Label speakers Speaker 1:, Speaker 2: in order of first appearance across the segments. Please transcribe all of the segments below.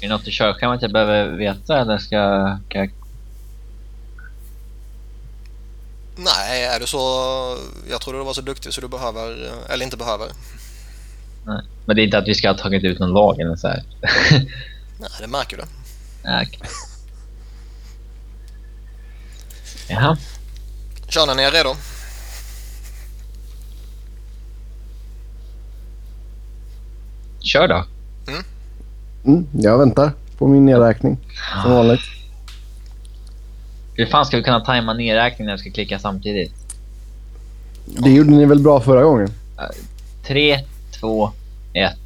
Speaker 1: Är det något i körschemat jag behöver veta eller ska, jag...
Speaker 2: Nej, är du så... Jag trodde du var så duktig så du behöver, eller inte behöver.
Speaker 1: Nej. Men det är inte att vi ska ha tagit ut någon lag eller så här.
Speaker 2: Nej, det märker du.
Speaker 1: Okej. Jaha.
Speaker 2: Kör när ni är redo.
Speaker 1: Kör då.
Speaker 3: Mm, jag väntar på min nedräkning som vanligt.
Speaker 1: Hur fan ska vi kunna tajma nedräkningen när vi ska klicka samtidigt?
Speaker 3: Det gjorde ni väl bra förra gången?
Speaker 1: Tre, två, ett.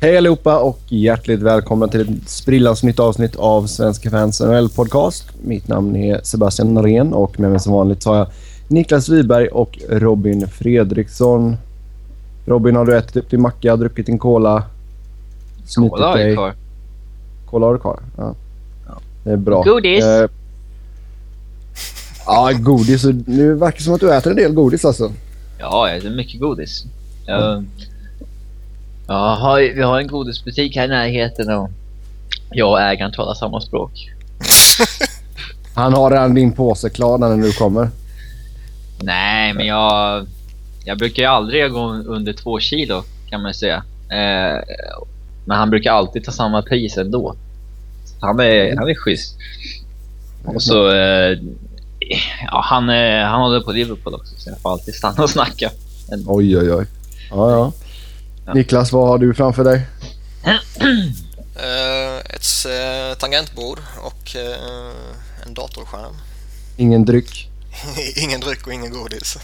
Speaker 3: Hej allihopa och hjärtligt välkomna till ett sprillans nytt avsnitt av Svenska fans NHL podcast. Mitt namn är Sebastian Norén och med mig som vanligt har jag Niklas Wiberg och Robin Fredriksson. Robin, har du ätit upp din macka, druckit din cola?
Speaker 1: Kolla har
Speaker 3: dig?
Speaker 1: kvar.
Speaker 3: Cola har du kvar? Ja.
Speaker 1: Ja.
Speaker 3: Det är bra.
Speaker 1: Godis.
Speaker 3: Eh, ja, godis. Nu verkar det som att du äter en del godis alltså.
Speaker 1: Ja, det är mycket godis. Jag, jag har, vi har en godisbutik här i närheten och jag och ägaren talar samma språk.
Speaker 3: Han har redan din påse klar när du kommer.
Speaker 1: Nej, men jag, jag brukar ju aldrig gå under två kilo kan man säga. Eh, men han brukar alltid ta samma pris ändå. Han är, han är schysst. Och så... Eh, ja, han, eh, han håller på Liverpool också så jag får alltid stanna och snacka.
Speaker 3: Oj, oj, oj. Ja, ja.
Speaker 1: Ja.
Speaker 3: Niklas, vad har du framför dig?
Speaker 2: Eh, ett eh, tangentbord och eh, en datorskärm.
Speaker 3: Ingen dryck?
Speaker 2: ingen dryck och ingen godis.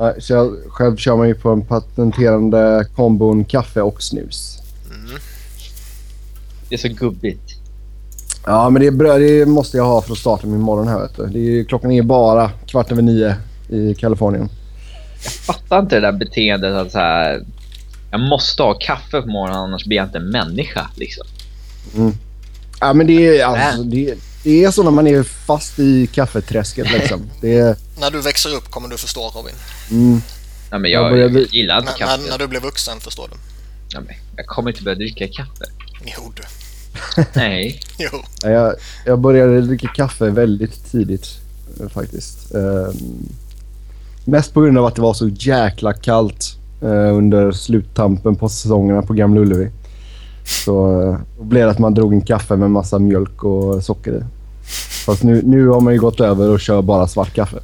Speaker 3: Nej, så jag, själv kör man ju på en patenterande kombon kaffe och snus.
Speaker 2: Mm.
Speaker 1: Det är så gubbigt.
Speaker 3: Ja, men det, är bra, det måste jag ha för att starta min morgon här. Vet du. Det är, klockan är bara kvart över nio i Kalifornien.
Speaker 1: fattar inte det där beteendet att så här, jag måste ha kaffe på morgonen annars blir jag inte en människa. Liksom.
Speaker 3: Ja, men det är, alltså, det, det är så när man är fast i kaffeträsket. Liksom. Det är,
Speaker 2: När du växer upp kommer du förstå Robin.
Speaker 3: Mm,
Speaker 1: Ja, men
Speaker 3: Jag
Speaker 1: jag,
Speaker 3: började-
Speaker 1: gillar inte
Speaker 2: När,
Speaker 1: kaffe.
Speaker 2: när, när du blir vuxen förstår du.
Speaker 1: Ja, men jag kommer inte börja dricka kaffe.
Speaker 2: Jo du.
Speaker 1: Nej.
Speaker 2: Jo.
Speaker 3: ja, jag, jag började dricka kaffe väldigt tidigt eh, faktiskt. Ehm, mest på grund av att det var så jäkla kallt eh, under sluttampen på säsongerna på Gamla Ullevi. Så eh, då blev det att man drog en kaffe med massa mjölk och socker i. Fast nu, nu har man ju gått över och kör bara svart kaffe.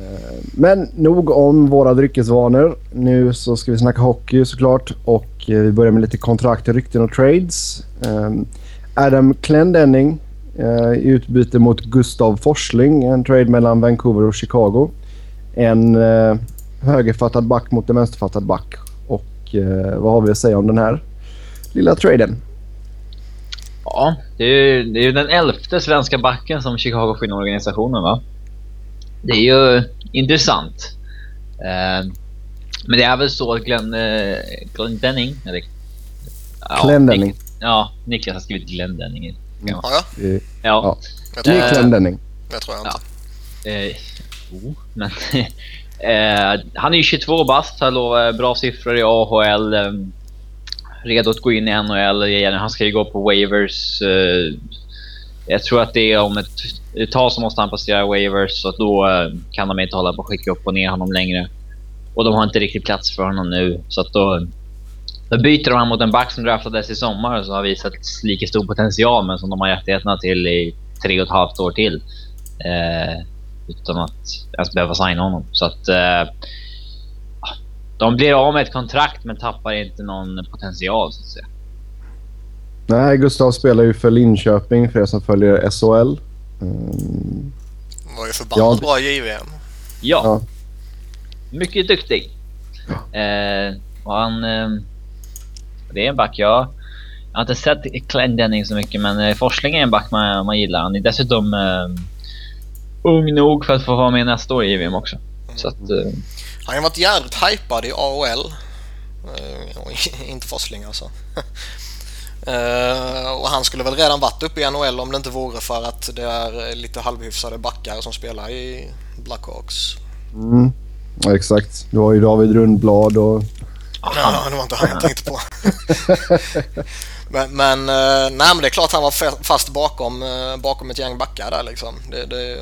Speaker 3: Eh, men nog om våra dryckesvanor. Nu så ska vi snacka hockey såklart och eh, vi börjar med lite kontrakt, rykten och trades. Eh, Adam Clendenning i utbyte mot Gustav Forsling. En trade mellan Vancouver och Chicago. En högerfattad back mot en vänsterfattad back. Och vad har vi att säga om den här lilla traden?
Speaker 1: Ja, det är ju det är ju den elfte svenska backen som Chicago får in i organisationen va? Det är ju intressant. Eh, men det är väl så att Glenn, eh, Glenn Denning, eller... Ja,
Speaker 3: Clendenning.
Speaker 1: Nik- ja, Niklas har skrivit Glenn Denning. Ja.
Speaker 2: Ja, ja.
Speaker 3: Eh,
Speaker 1: ja.
Speaker 3: Ja.
Speaker 2: Jag
Speaker 3: Det
Speaker 2: tror,
Speaker 3: är
Speaker 1: Eh,
Speaker 3: Clendenning.
Speaker 2: jag tror jag inte.
Speaker 1: Eh, jo, men... eh, han är ju 22 bast, har lovat bra siffror i AHL. Eh, redo att gå in i NHL igen. Han ska ju gå på waivers. Jag tror att det är om ett, ett tag så måste han passera waivers så då eh, kan de inte hålla på att skicka upp och ner honom längre. Och de har inte riktigt plats för honom nu så att då, då byter de han mot en back som draftades i sommar och som har visat lika stor potential men som de har rättigheterna till i tre och ett halvt år till. Eh, utan att ens behöva signa honom. Så att eh, de blir av med ett kontrakt men tappar inte någon potential så att säga.
Speaker 3: Nej, Gustav spelar ju för Linköping för er som följer SHL. Mm,
Speaker 2: var ju förbannat
Speaker 3: Ja.
Speaker 2: bra i JVM.
Speaker 1: Ja,
Speaker 3: Ja.
Speaker 1: mycket duktig. Eh, och han... Eh, det är en back jag... Jag har inte sett Clendenning så mycket men eh, Forsling är en back man, man gillar. Han är dessutom eh, ung nog för att få vara med nästa år i JVM också. Så att... Eh,
Speaker 2: Han har varit jävligt hypad i. Eh, och inte Forsling alltså. Eh, och han skulle väl redan varit uppe i NHL om det inte vore för att det är lite halvhyfsade backar som spelar i Blackhawks.
Speaker 3: Mm. Ja, exakt. Du har ju David Rundblad och
Speaker 2: Ja, det var inte han jag tänkte på. men, men, eh, nej, men det är klart han var fast bakom, eh, bakom ett gäng backar där liksom. Det, det,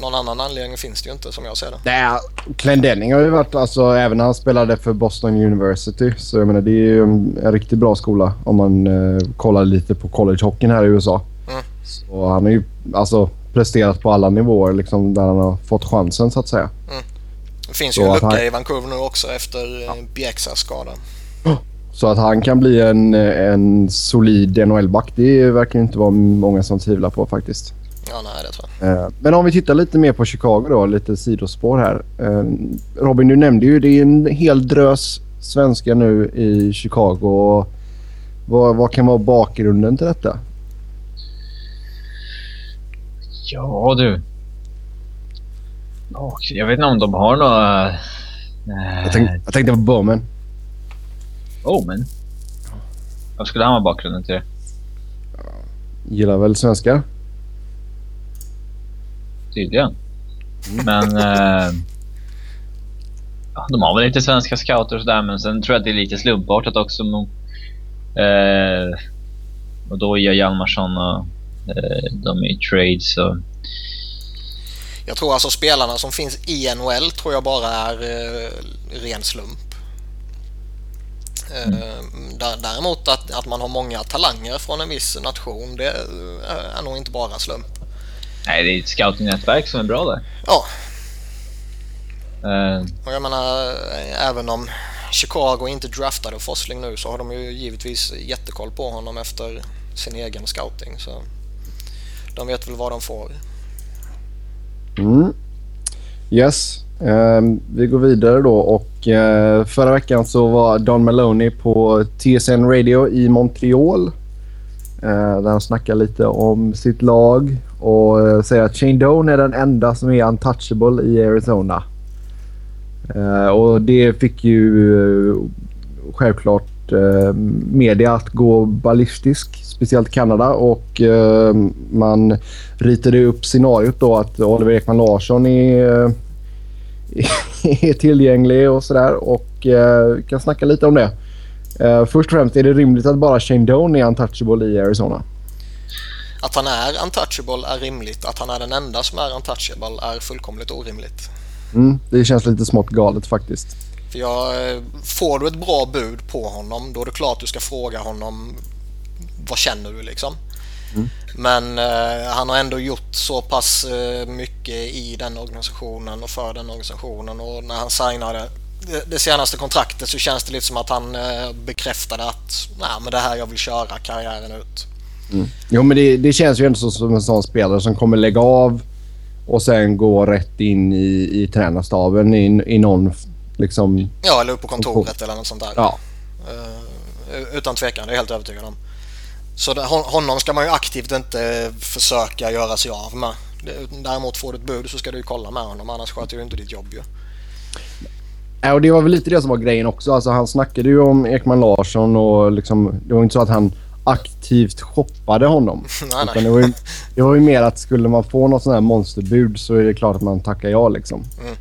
Speaker 2: någon annan anledning finns det ju inte som jag ser det.
Speaker 3: Nej, Clendenning har ju varit, alltså även när han spelade för Boston University. Så jag menar det är ju en, riktigt bra skola om man eh, kollar lite på collegehockeyn här i USA. Mm. Så han har ju alltså presterat på alla nivåer liksom där han har fått chansen så att säga. Mm.
Speaker 2: Det finns ju en lucka han... i Vancouver nu också efter ja. Eh, Bjäxas skada.
Speaker 3: Så att han kan bli en, en solid NHL-back det verkar inte vara många som tvivlar på faktiskt.
Speaker 2: Ja, nej, det tror jag.
Speaker 3: Eh, men om vi tittar lite mer på Chicago då, lite sidospår här. Eh, Robin, du nämnde ju det är en hel drös svenskar nu i Chicago. Vad, vad kan vara bakgrunden till detta?
Speaker 1: Ja du. jag vet inte om de har några...
Speaker 3: Äh, jag, tänkte, jag tänkte på Bowman.
Speaker 1: Bowman? Vad skulle han vara bakgrunden till?
Speaker 3: Gillar väl svenskar?
Speaker 1: Tydligen. Men... Ja, de har väl lite svenska scouter och sådär men sen tror jag att det är lite slumpartat också. Äh, och då gör Hjalmarsson och Eh, de är i trade så...
Speaker 2: Jag tror alltså spelarna som finns i NHL tror jag bara är eh, ren slump. Eh, mm. Däremot att, att man har många talanger från en viss nation det är nog inte bara slump.
Speaker 1: Nej, det är ett scoutingnätverk som är bra där.
Speaker 2: Ja. Uh. Och jag menar, även om Chicago inte draftade Forsling nu så har de ju givetvis jättekoll på honom efter sin egen scouting. Så de vet väl vad de får.
Speaker 3: Mm. Yes. Um, vi går vidare då och uh, förra veckan så var Don Maloney på TSN Radio i Montreal. Uh, där han snackar lite om sitt lag och eh, säger att Shane Doan är den enda som är untouchable i Arizona. Eh, och det fick ju eh, självklart media att gå ballistisk speciellt Kanada. Och eh, man ritade upp scenariot då att Oliver Ekman Larsson är, är tillgänglig och sådär. Och eh, kan snacka lite om det. Eh, först och främst, är det rimligt att bara Shane Doan är untouchable i Arizona?
Speaker 2: Att han är untouchable är rimligt. Att han är den enda som är untouchable är fullkomligt orimligt.
Speaker 3: Mm, det känns lite smått galet faktiskt.
Speaker 2: För jag, eh, får du ett bra bud på honom då är det klart du ska fråga honom vad känner du liksom? Mm. Men eh, han har ändå gjort så pass eh, mycket i den organisationen och för den organisationen och när han signade det, det senaste kontraktet så känns det lite som att han eh, bekräftade att Nej, men det här jag vill köra karriären ut.
Speaker 3: Mm. Jo men det, det känns ju ändå som en sån spelare som kommer lägga av och sen gå rätt in i, i tränarstaben i, i någon liksom...
Speaker 2: Ja, eller upp på kontoret eller något sånt där. Ja. Uh, utan tvekan, det är jag helt övertygad om. Så honom ska man ju aktivt inte försöka göra sig av med. Däremot får du ett bud så ska du ju kolla med honom annars sköter du inte ditt jobb ju.
Speaker 3: Ja, och det var väl lite det som var grejen också. Alltså, han snackade ju om Ekman Larsson och liksom, det var inte så att han aktivt shoppade honom.
Speaker 2: nej, nej.
Speaker 3: Det, var ju, det var ju mer att skulle man få något sånt här monsterbud så är det klart att man tackar ja liksom. Mm.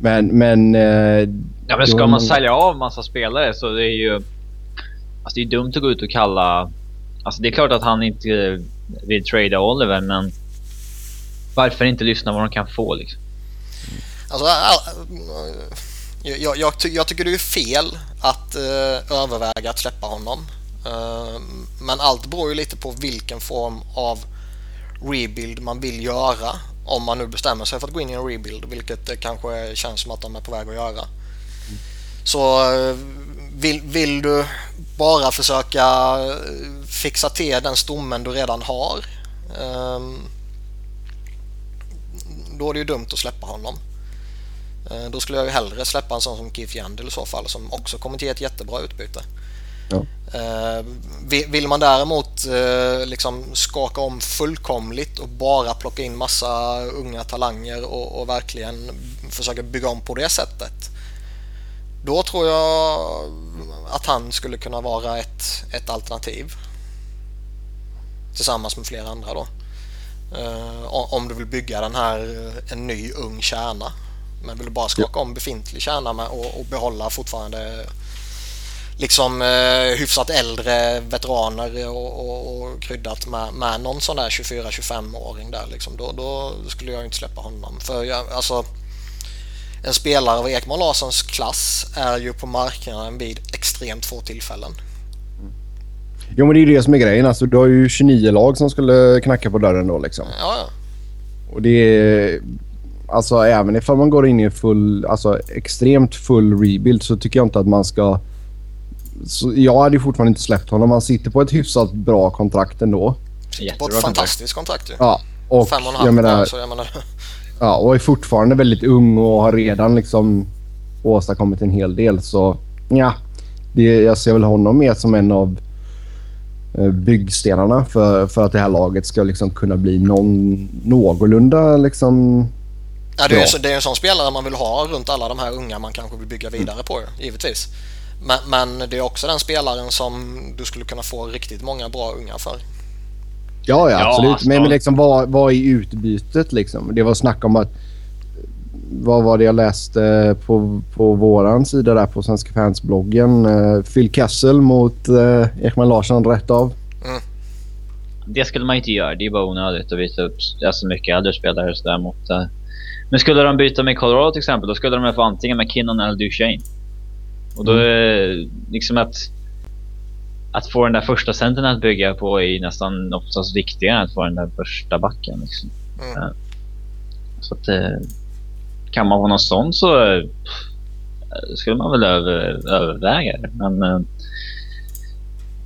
Speaker 3: Men, men... Eh,
Speaker 1: ja, men ska man, man sälja av massa spelare så det är ju... Alltså det är dumt att gå ut och kalla Alltså det är klart att han inte vill trada Oliver, men varför inte lyssna vad de kan få liksom?
Speaker 2: Alltså, jag, jag, jag tycker det är fel att uh, överväga att släppa honom. Eh, men allt beror ju lite på vilken form av rebuild man vill göra. Om man nu bestämmer sig för att gå in i en rebuild, vilket det kanske känns som att de är på väg att göra. Så eh, vill, vill du bara försöka eh, fixa till den stommen du redan har. Ehm, då är det ju dumt att släppa honom. Då skulle jag ju hellre släppa en sån som Keith Yandel i så fall som också kommer till ett jättebra utbyte. Ja. Ehm, vill man däremot eh, liksom skaka om fullkomligt och bara plocka in massa unga talanger och, och verkligen försöka bygga om på det sättet då tror jag att han skulle kunna vara ett, ett alternativ. Tillsammans med flera andra då. Uh, om du vill bygga den här, en ny ung kärna. Men vill du bara skaka om befintlig kärna och, och behålla fortfarande liksom eh, hyfsat äldre veteraner och, och, och kryddat med, med någon sån där 24-25-åring där liksom, då, då skulle jag inte släppa honom. För jag, alltså, en spelare av Ekman Larssons klass är ju på marknaden vid extremt få tillfällen.
Speaker 3: Jo, men det är ju det som är grejen. Alltså, du har ju 29 lag som skulle knacka på dörren då liksom.
Speaker 2: Ja, ja.
Speaker 3: Och det är... Alltså även ifall man går in i full, alltså extremt full rebuild så tycker jag inte att man ska... Så jag hade ju fortfarande inte släppt honom. Han sitter på ett hyfsat bra kontrakt ändå.
Speaker 2: På ett fantastiskt kontrakt ju.
Speaker 3: Ja, och
Speaker 2: Fem och en
Speaker 3: jag
Speaker 2: halv
Speaker 3: menar,
Speaker 2: menar, så jag menar,
Speaker 3: ja, och är fortfarande väldigt ung och har redan liksom åstadkommit en hel del. Så ja, det, jag ser väl honom mer som en av eh, byggstenarna för, för att det här laget ska liksom kunna bli någon, någorlunda liksom...
Speaker 2: Ja, det, är så- det är en sån spelare man vill ha runt alla de här unga man kanske vill bygga vidare på givetvis. Men, men det är också den spelaren som du skulle kunna få riktigt många bra unga för.
Speaker 3: Ja, ja,
Speaker 1: Ja,
Speaker 3: absolut.
Speaker 1: alltså-
Speaker 3: Men, men liksom, vad, vad är utbytet liksom? Det var snack om att... Vad var det jag läste på, på våran sida där på Svenska fansbloggen? Uh, Phil Kessel mot uh, Ekman Larsson rätt av.
Speaker 1: Det skulle man inte göra. Det är bara onödigt att byta upp alltså mycket äldre spelare sådär mot... eh, Men skulle de byta med Colorado till exempel, då skulle de få antingen McKinnon eller Duchene. Och då är liksom att... Att få den där första centern att bygga på är nästan oftast viktigare än att få den där första backen. Liksom.
Speaker 2: Mm.
Speaker 1: Så att... eh, Kan man få någon sån så... eh, Skulle man väl över, överväga det. Men... eh,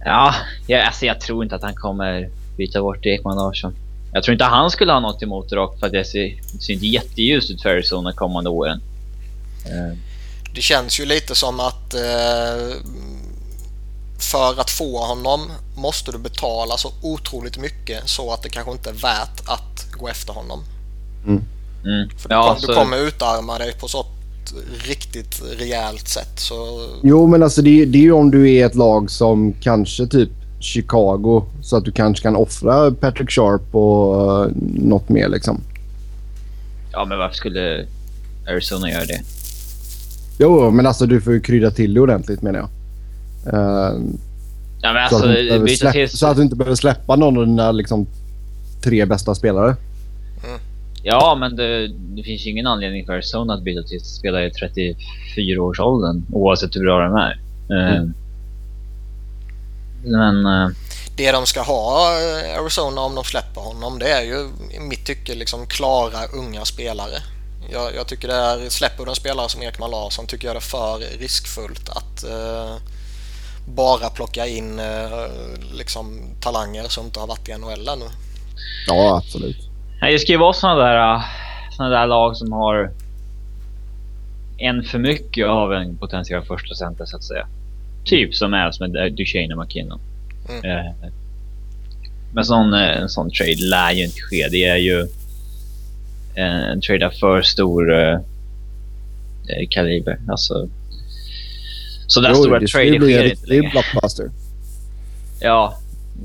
Speaker 1: Ja, jag, alltså jag tror inte att han kommer byta bort Ekman Larsson. Jag tror inte han skulle ha något emot det för att det ser, det ser inte jätteljust ut för Arizona kommande åren.
Speaker 2: Det känns ju lite som att eh, för att få honom måste du betala så otroligt mycket så att det kanske inte är värt att gå efter honom.
Speaker 1: mm.
Speaker 2: För du,
Speaker 1: Ja,
Speaker 2: kom,
Speaker 1: så,
Speaker 2: du kommer utarma dig på så riktigt rejält sätt. Så
Speaker 3: Jo, men alltså det, det är ju om du är ett lag som kanske typ Chicago så att du kanske kan offra Patrick Sharp och uh, något mer liksom.
Speaker 1: ja, men varför skulle Arizona göra det?
Speaker 3: Jo, men alltså du får ju krydda till det ordentligt menar jag. Eh,
Speaker 1: Ja, men
Speaker 3: så,
Speaker 1: alltså,
Speaker 3: att du inte behöver
Speaker 1: byta
Speaker 3: släppa,
Speaker 1: till...
Speaker 3: så att du inte behöver släppa någon av dina liksom, tre bästa spelare.
Speaker 1: Ja, men det, det finns ju ingen anledning för Arizona att byta till spelare i 34-årsåldern oavsett hur bra de är. Eh,
Speaker 3: Mm.
Speaker 1: Men... eh,
Speaker 2: det de ska ha eh, Arizona om de släpper honom det är ju i mitt tycke liksom klara unga spelare. Jag, jag tycker det är, släpper du en spelare som Ekman Larsson tycker jag det är för riskfullt att eh, bara plocka in eh, liksom talanger som inte har varit i NHL ännu.
Speaker 3: Ja, absolut.
Speaker 1: Ska ju vara såna där, äh, såna där lag som har en för mycket av en potentiell första center så att säga. Typ som är som med Duchene och McKinnon.
Speaker 2: Mm.
Speaker 1: Eh, Men sån, eh, en sån trade lär ju inte ske. Det är ju en, en trade av för stor eh, eh, kaliber. Alltså, så där stora
Speaker 3: det
Speaker 1: trader sker inte längre.
Speaker 3: blockbuster.
Speaker 1: Ja,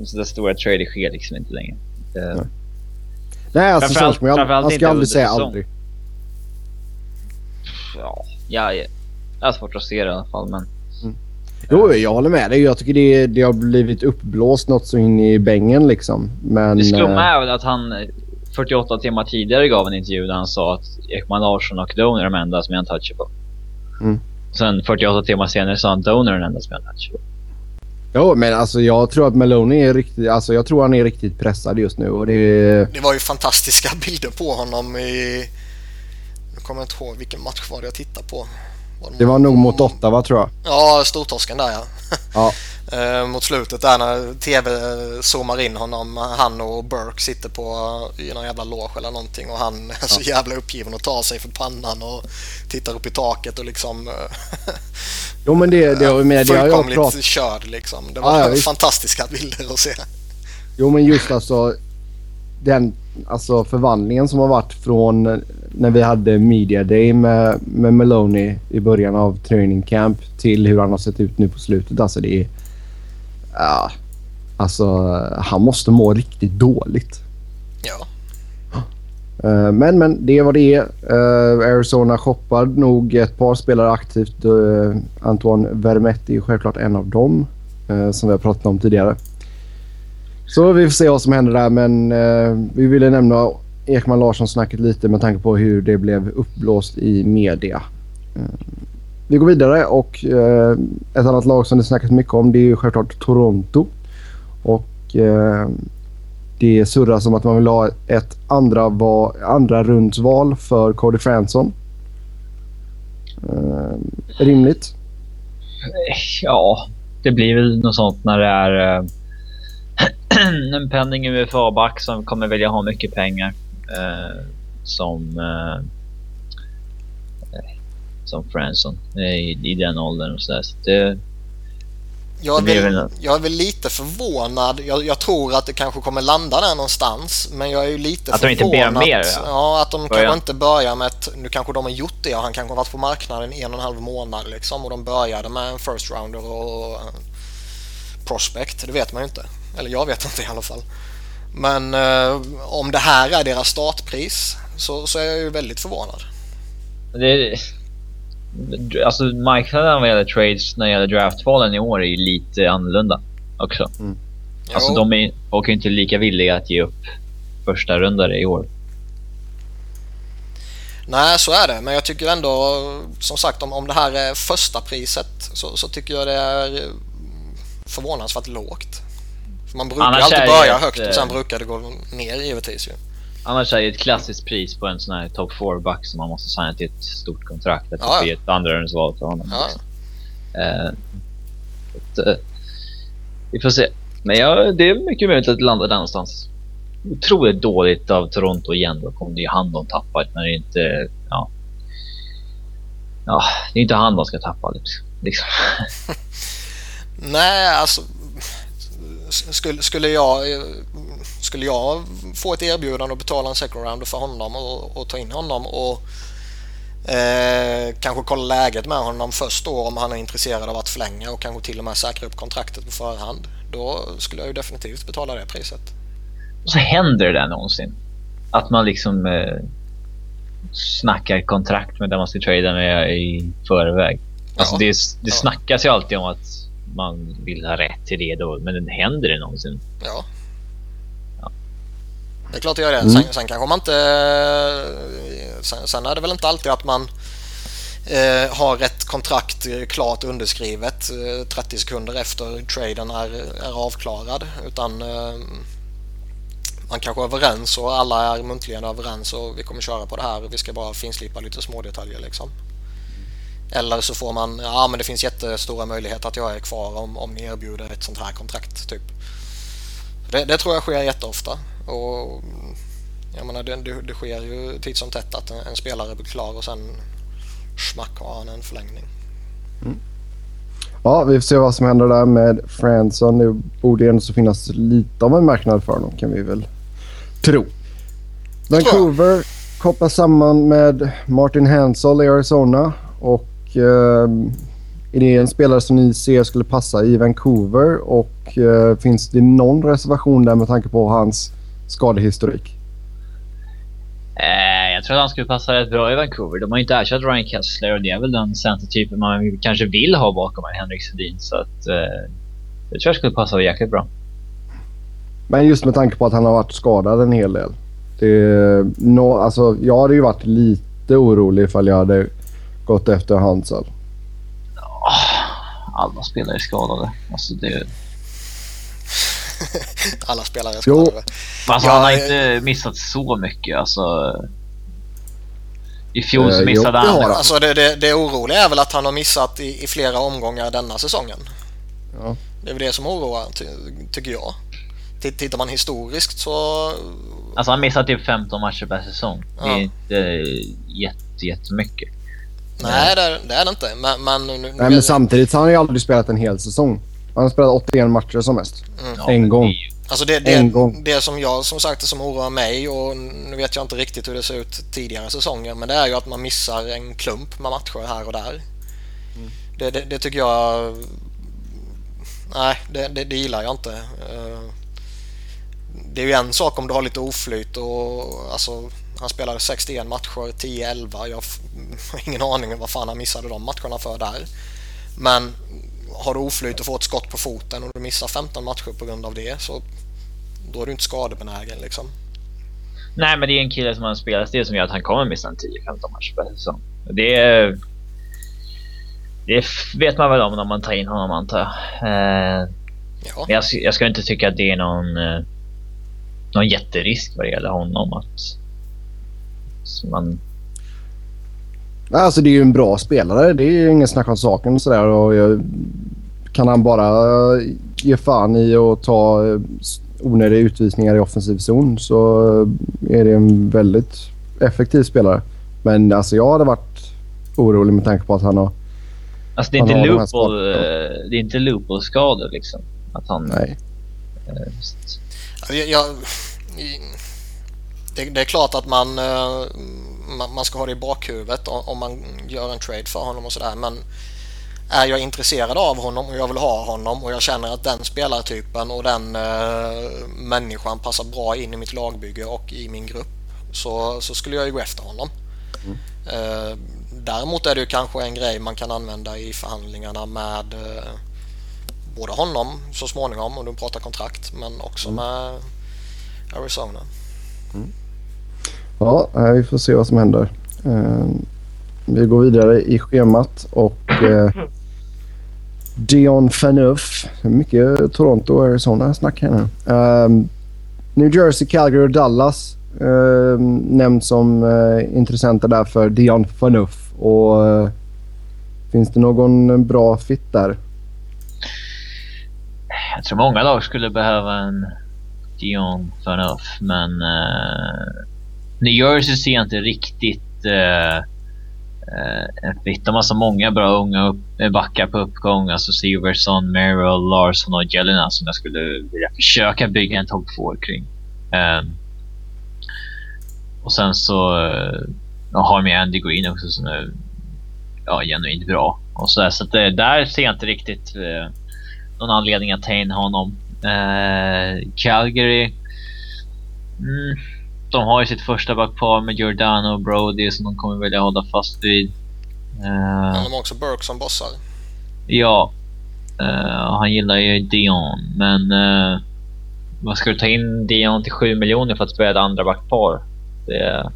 Speaker 1: så där stora trader sker liksom inte längre. Eh,
Speaker 3: Nej. Nej, alltså
Speaker 1: Framförallt-
Speaker 3: aldrig-
Speaker 1: framförallt
Speaker 3: man ska aldrig säga
Speaker 1: säsong.
Speaker 3: aldrig.
Speaker 1: ja, jag, jag har svårt att se det i alla fall. Men
Speaker 3: Jo, jag håller med dig. Jag tycker det, det har blivit uppblåst något så in i bängen liksom. Men...
Speaker 1: Det skumma
Speaker 3: eh,
Speaker 1: är väl att han eh, 48 timmar tidigare gav en intervju där han sa att Ekman Larsson och Donor är de enda som är untouchable.
Speaker 3: Mm.
Speaker 1: Sen 48 timmar senare sa han Donor är den enda som är untouchable.
Speaker 3: Jo, men alltså jag tror att Maloney är riktigt... Alltså jag tror han är riktigt pressad just nu och det.
Speaker 2: Det var ju fantastiska bilder på honom i... Nu kommer jag inte ihåg vilken match var det jag tittade på. Var
Speaker 3: Det var nog mot Ottawa tror jag.
Speaker 2: Ja, stortorsken där ja.
Speaker 3: Ja.
Speaker 2: Eh, mot slutet där när TV zoomar in honom. Han och Burke sitter på i någon jävla loge eller någonting och han är så jävla uppgiven och tar sig för pannan och tittar upp i taket och liksom eh,
Speaker 3: Jo, men det, det, jag menar, det har jag pratat...
Speaker 2: körd liksom. Det var
Speaker 3: Ja, ja,
Speaker 2: fantastiska bilder att se.
Speaker 3: Jo, men just alltså den alltså förvandlingen som har varit från när vi hade Media Day med, med Maloney i början av training camp till hur han har sett ut nu på slutet. Alltså det är... Ja, alltså han måste må riktigt dåligt.
Speaker 2: Ja.
Speaker 3: Uh, men, men det var det. Uh, Arizona shoppar nog ett par spelare aktivt. Uh, Antoine Vermette är självklart en av dem som vi har pratat om tidigare. Så vi får se vad som händer där men vi ville nämna Ekman Larsson-snacket lite med tanke på hur det blev uppblåst i media. Vi går vidare och eh, ett annat lag som det snackas mycket om det är självklart Toronto. Och eh, det surras om att man vill ha ett andra, va, andra rundsval för Cody Fransson. Eh, rimligt?
Speaker 1: Ja, det blir väl något sånt när det är eh, en penning UFA-back som kommer vilja ha mycket pengar. Eh, som eh, som Fransson i, i den åldern och sådär. Så det,
Speaker 2: jag är, väl, jag är väl lite förvånad. Jag, jag, tror att det kanske kommer landa där någonstans. Men jag är ju lite
Speaker 1: att
Speaker 2: förvånad.
Speaker 1: Att de inte ber mer?
Speaker 2: Ja, ja att de Början. kanske inte börjar med ett... Nu kanske de har gjort det och han kanske har varit på marknaden en och en halv månad liksom. Och de började med en first rounder och prospect. Det vet man ju inte. Eller jag vet inte i alla fall. Men eh, om det här är deras startpris så, så är jag ju väldigt förvånad.
Speaker 1: Det, alltså marknaden vad gäller trades när det gäller draftvalen i år är ju lite annorlunda också. Mm. Alltså de är, är inte lika villiga att ge upp första rundare i år.
Speaker 2: Nej, så är det. Men jag tycker ändå, som sagt, om, om det här är första priset så, så tycker jag det är förvånansvärt lågt. För man brukar Annars alltid börja högt och sen brukar det gå ner givetvis ju.
Speaker 1: Annars är det ett klassiskt pris på en sån här top 4-back som man måste signa till ett stort kontrakt. Att det ett andrarumsval för honom. Ja. Uh, ett, uh, vi får se. Men ja, det är mycket möjligt att det landar där någonstans. Otroligt dåligt av Toronto igen då. Kom det ju hand de tappar när det inte... Ja. Ja, det är inte han de ska tappa liksom.
Speaker 2: Nej, alltså skulle, skulle, jag, skulle jag få ett erbjudande att betala en second round för honom och, och ta in honom och eh, kanske kolla läget med honom först då om han är intresserad av att förlänga och kanske till och med säkra upp kontraktet på förhand. Då skulle jag ju definitivt betala det priset.
Speaker 1: Och så händer det där någonsin? Att man liksom eh, snackar kontrakt med den man ska trada med i förväg. Alltså ja. det, det snackas ju alltid om att man vill ha rätt till det då. Men händer det någonsin?
Speaker 2: Ja. Det är klart det gör det. Mm. Sen, sen kanske man inte... Sen, sen, är det väl inte alltid att man eh, har rätt kontrakt klart underskrivet eh, 30 sekunder efter traden är, är avklarad. Utan eh, man kanske är överens och alla är muntligen överens och vi kommer köra på det här. Vi ska bara finslipa lite små detaljer liksom. Eller så får man, ja men det finns jättestora möjligheter att jag är kvar om, om ni erbjuder ett sånt här kontrakt. typ. Det, det tror jag sker jätteofta. Och mm, jag menar, det, det, det sker ju titt som tätt att en, en, spelare blir klar och sen smack har han en förlängning. Mm.
Speaker 3: Ja, vi får se vad som händer där med Fransson. Det borde ändå så finnas lite av en marknad för honom kan vi väl tro. Vancouver kopplas samman med Martin Hansel i Arizona och eh, är det en spelare som ni ser skulle passa i Vancouver och eh, finns det någon reservation där med tanke på hans skadehistorik?
Speaker 1: Eh, jag tror att han skulle passa rätt bra i Vancouver. De har inte ersatt Ryan Kessler och det är väl den centertypen man kanske vill ha bakom Henrik Sedin. Så att, eh, jag tror jag skulle passa jäkligt bra.
Speaker 3: Men just med tanke på att han har varit skadad en hel del. Det, no, alltså, jag hade ju varit lite orolig ifall jag hade gått efter Hansel?
Speaker 1: alla spelare är skadade. Alltså det...
Speaker 2: alla spelare är skadade.
Speaker 1: Alltså, ja, han har inte missat så mycket. Alltså... I fjol så eh, missade
Speaker 2: jo,
Speaker 1: han...
Speaker 2: Alltså det, det, det oroliga är väl att han har missat i, i flera omgångar denna säsongen. Ja. Det är väl det som oroar, ty, tycker jag. Tittar man historiskt så...
Speaker 1: Alltså han missar typ 15 matcher per säsong. Ja. Det är inte jätte, jättemycket.
Speaker 2: Nej, det är det, är det inte. Men, men, nu,
Speaker 3: Nej, men samtidigt så har han ju aldrig spelat en hel säsong. Han har spelat 81 matcher som mest. Mm. En gång.
Speaker 2: Alltså det, det, en gång. det som jag som sagt som oroar mig och nu vet jag inte riktigt hur det ser ut tidigare säsonger men det är ju att man missar en klump med matcher här och där. Mm. Det, det, det, tycker jag... Nej, det, det, gillar jag inte. Eh, det är ju en sak om du har lite oflyt och alltså Han spelade 61 matcher, 10-11. Jag har ingen aning om vad fan han missade de matcherna för där. Men har du oflyt och får ett skott på foten och du missar 15 matcher på grund av det så då är du inte skadebenägen liksom.
Speaker 1: Nej, men det är en kille som har en spelarstil som gör att han kommer missa en 10-15 matcher per säsong. Det, det vet man väl om när man tar in honom antar jag. Eh, ja. jag, jag ska inte tycka att det är någon, eh, någon jätterisk vad det gäller honom. Att man...
Speaker 3: Alltså det är ju en bra spelare. Det är ju ingen snack om saken. Sådär. Och jag, kan han bara ge fan i att ta onödiga utvisningar i offensiv zon så är det en väldigt effektiv spelare. Men alltså jag hade varit orolig med tanke på att han har...
Speaker 1: Alltså det är inte Loophole, det är inte Loophole-skador liksom? Att han...
Speaker 3: Nej.
Speaker 2: Äh, jag, jag, det, det, är klart att man, eh, man, man ska ha det i bakhuvudet om man gör en trade för honom och sådär. Men är jag intresserad av honom och jag vill ha honom och jag känner att den spelartypen och den uh, människan passar bra in i mitt lagbygge och i min grupp så, så skulle jag ju gå efter honom. Mm. Uh, däremot är det ju kanske en grej man kan använda i förhandlingarna med uh, både honom så småningom om du pratar kontrakt men också mm. med Arizona. Mm.
Speaker 3: Ja, eh, vi får se vad som händer. Ehm, vi går vidare i schemat och eh, Dion Phaneuf. Mycket Toronto och Arizona-snack här nu. Ehm, New Jersey, Calgary och Dallas ehm, nämns som eh, intressenter där för Dion Phaneuf. Och, finns det någon bra fit där?
Speaker 1: Jag tror många lag skulle behöva en Dion Phaneuf, men uh, New Jersey ser jag inte riktigt uh, eh, eh fit. De har så många bra unga upp, eh, backar på uppgång. Alltså Severson, Merrill, Larsson och Jelena som jag skulle vilja försöka bygga en topp 4 kring. Um, och sen så uh, har de Andy Green också som är ja, genuint bra. Och så där, så att, där ser jag inte riktigt uh, någon anledning att ta in honom. Uh, Calgary. Mm, de har ju sitt första backpar med Giordano och Brody som de kommer vilja hålla fast vid.
Speaker 2: Uh, Men de har också Burke som bossar.
Speaker 1: Ja. Uh, han gillar ju Dion, men uh, man ska ta in Dion till 7 miljoner för att spela ett andra backpar. Det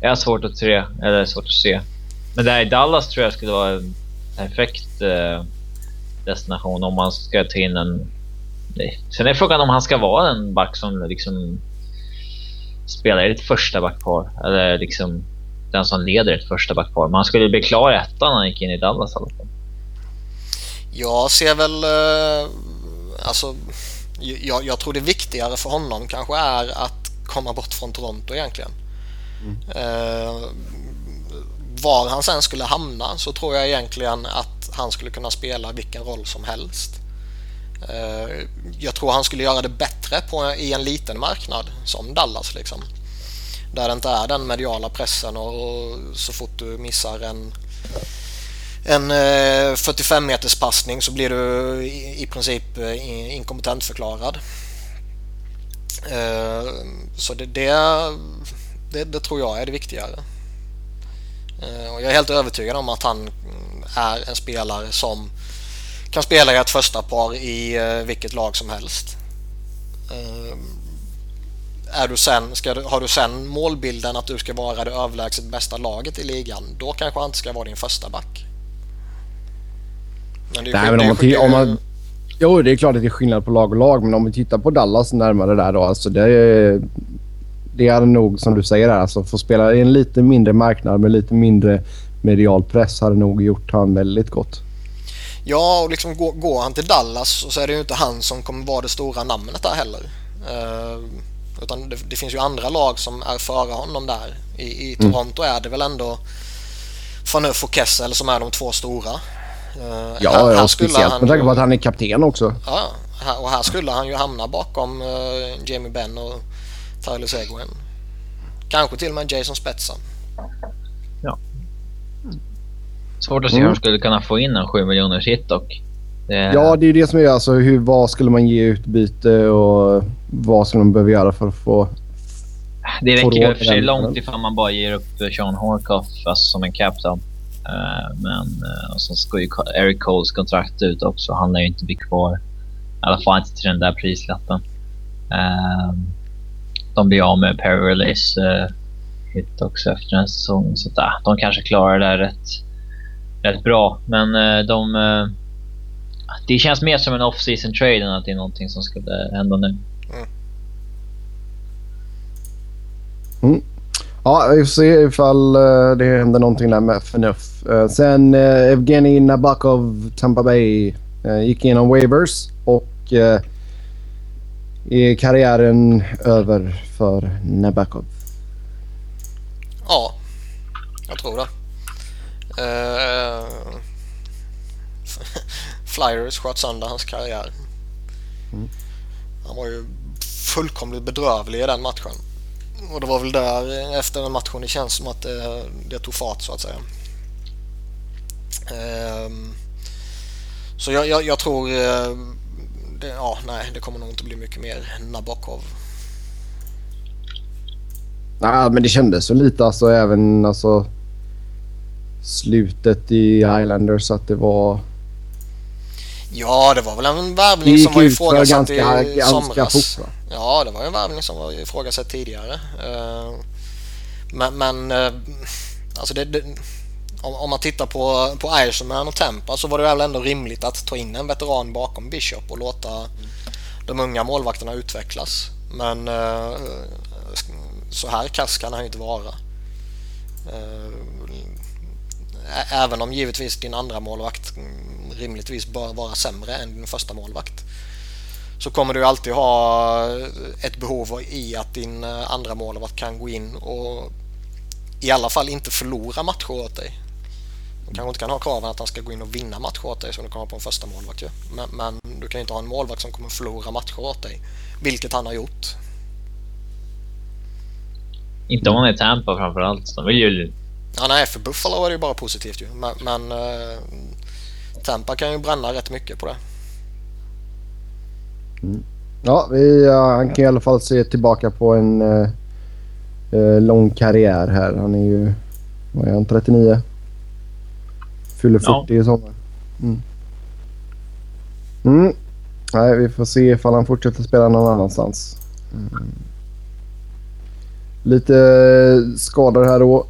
Speaker 1: är, svårt att se. Eller svårt att se. Men där i Dallas tror jag skulle vara en perfekt uh, destination om man ska ta in en Sen är frågan om han ska vara en back som liksom spelar i ett första backpar. Eller liksom den som leder ett första backpar. Men han skulle bli klar i ettan när han gick in i Dallas i alla fall.
Speaker 2: Jag ser väl... Eh, alltså, jag, jag, tror det viktigare för honom kanske är att komma bort från Toronto egentligen. Mm. Eh, var han sen skulle hamna så tror jag egentligen att han skulle kunna spela vilken roll som helst. Eh, jag tror han skulle göra det bättre på, i en liten marknad som Dallas. Liksom. Där det inte är den mediala pressen och, så fort du missar en, en eh, 45 meters passning så blir du i, princip eh, inkompetentförklarad. Så det, det, det, det, tror jag är det viktigare. Och jag är helt övertygad om att han är en spelare som kan spela i ett första par i uh, vilket lag som helst. Uh, är du sen, ska du, har du sen målbilden att du ska vara det överlägset bästa laget i ligan, då kanske han inte ska vara din första back.
Speaker 3: Men det är, Nej, men om man, om man, Jo, det är klart att det är skillnad på lag och lag, men om vi tittar på Dallas närmare där då. Alltså det, är, det är nog som du säger, alltså få spela i en lite mindre marknad med lite mindre medial press hade nog gjort han väldigt gott.
Speaker 2: Ja, och liksom går, går, han till Dallas så är det ju inte han som kommer vara det stora namnet där heller. Uh, utan det, det, finns ju andra lag som är före honom där. I, i mm. Toronto mm. är det väl ändå Faneuf och Kessel som är de två stora.
Speaker 3: Uh, ja, här, här speciellt med tanke på att han är kapten också.
Speaker 2: Ja, här, och här skulle han ju hamna bakom uh, Jamie Benn och Tyler Seguin. Kanske till och med Jason Spetsa.
Speaker 1: Svårt att se mm. hur de skulle kunna få in en 7 miljoners hit dock.
Speaker 3: Det... Ja, det är det som är alltså hur, vad skulle man ge utbyte och vad skulle man behöva göra för att få
Speaker 1: Det räcker ju för sig långt ifall man bara ger upp Sean Horkoff alltså som en captain. Uh, men uh, så ska ju Eric Coles kontrakt ut också. Han lär ju inte bli kvar. I alla fall inte till den där prislappen. Uh, de blir av med Perry Release uh, hit också efter den här säsongen. Så att, de kanske klarar det där rätt, rätt bra. Men de... det känns mer som en off-season trade än att det är någonting som skulle hända nu. Mm.
Speaker 3: Mm. Ja, vi får se ifall uh, det händer någonting där med FNF. Uh, sen uh, Evgeni Nabokov, Tampa Bay, uh, gick igenom waivers och uh, är karriären över för Nabokov?
Speaker 2: Ja, jag tror det. Uh, Flyers sköt sönder hans karriär. Mm. Han var ju fullkomligt bedrövlig i den matchen. Och det var väl där efter den matchen det känns som att det, det tog fart så att säga. Um, så jag, jag, jag tror... Uh, det, ja, nej, det kommer nog inte bli mycket mer Nabokov.
Speaker 3: Nej, men det kändes så lite alltså även alltså slutet i Islanders att det var...
Speaker 2: Ja, det var väl en värvning som var ifrågasatt i
Speaker 3: ganska, somras. Fort,
Speaker 2: Ja, det var en värvning som var ifrågasatt tidigare. Eh, men, men eh, alltså det, det, om, man tittar på, på Irishman och Tempa så var det väl ändå rimligt att ta in en veteran bakom Bishop och låta de unga målvakterna utvecklas. Men eh, så här kass kan han ju inte vara. Även om givetvis din andra målvakt rimligtvis bör vara sämre än din första målvakt så kommer du alltid ha ett behov i att din eh, andra målvakt kan gå in och i alla fall inte förlora matcher åt dig. Du kanske inte kan ha kraven att han ska gå in och vinna matcher åt dig som du kan ha på en första målvakt. Men, men du kan inte ha en målvakt som kommer förlora matcher åt dig. Vilket han har gjort.
Speaker 1: Inte om han är Tampa framförallt. De vill ju...
Speaker 2: Ja, nej, för Buffalo är det ju bara positivt ju. Men, men uh, Tampa kan ju bränna rätt mycket på det.
Speaker 3: Mm. Ja, vi, han kan i alla fall se tillbaka på en uh, uh, lång karriär här. Han är ju... Vad är han? 39? Fyller 40 ja. i sommar. Mm. Mm. Nej, vi får se ifall han fortsätter spela någon annanstans. Mm. Lite skador här då.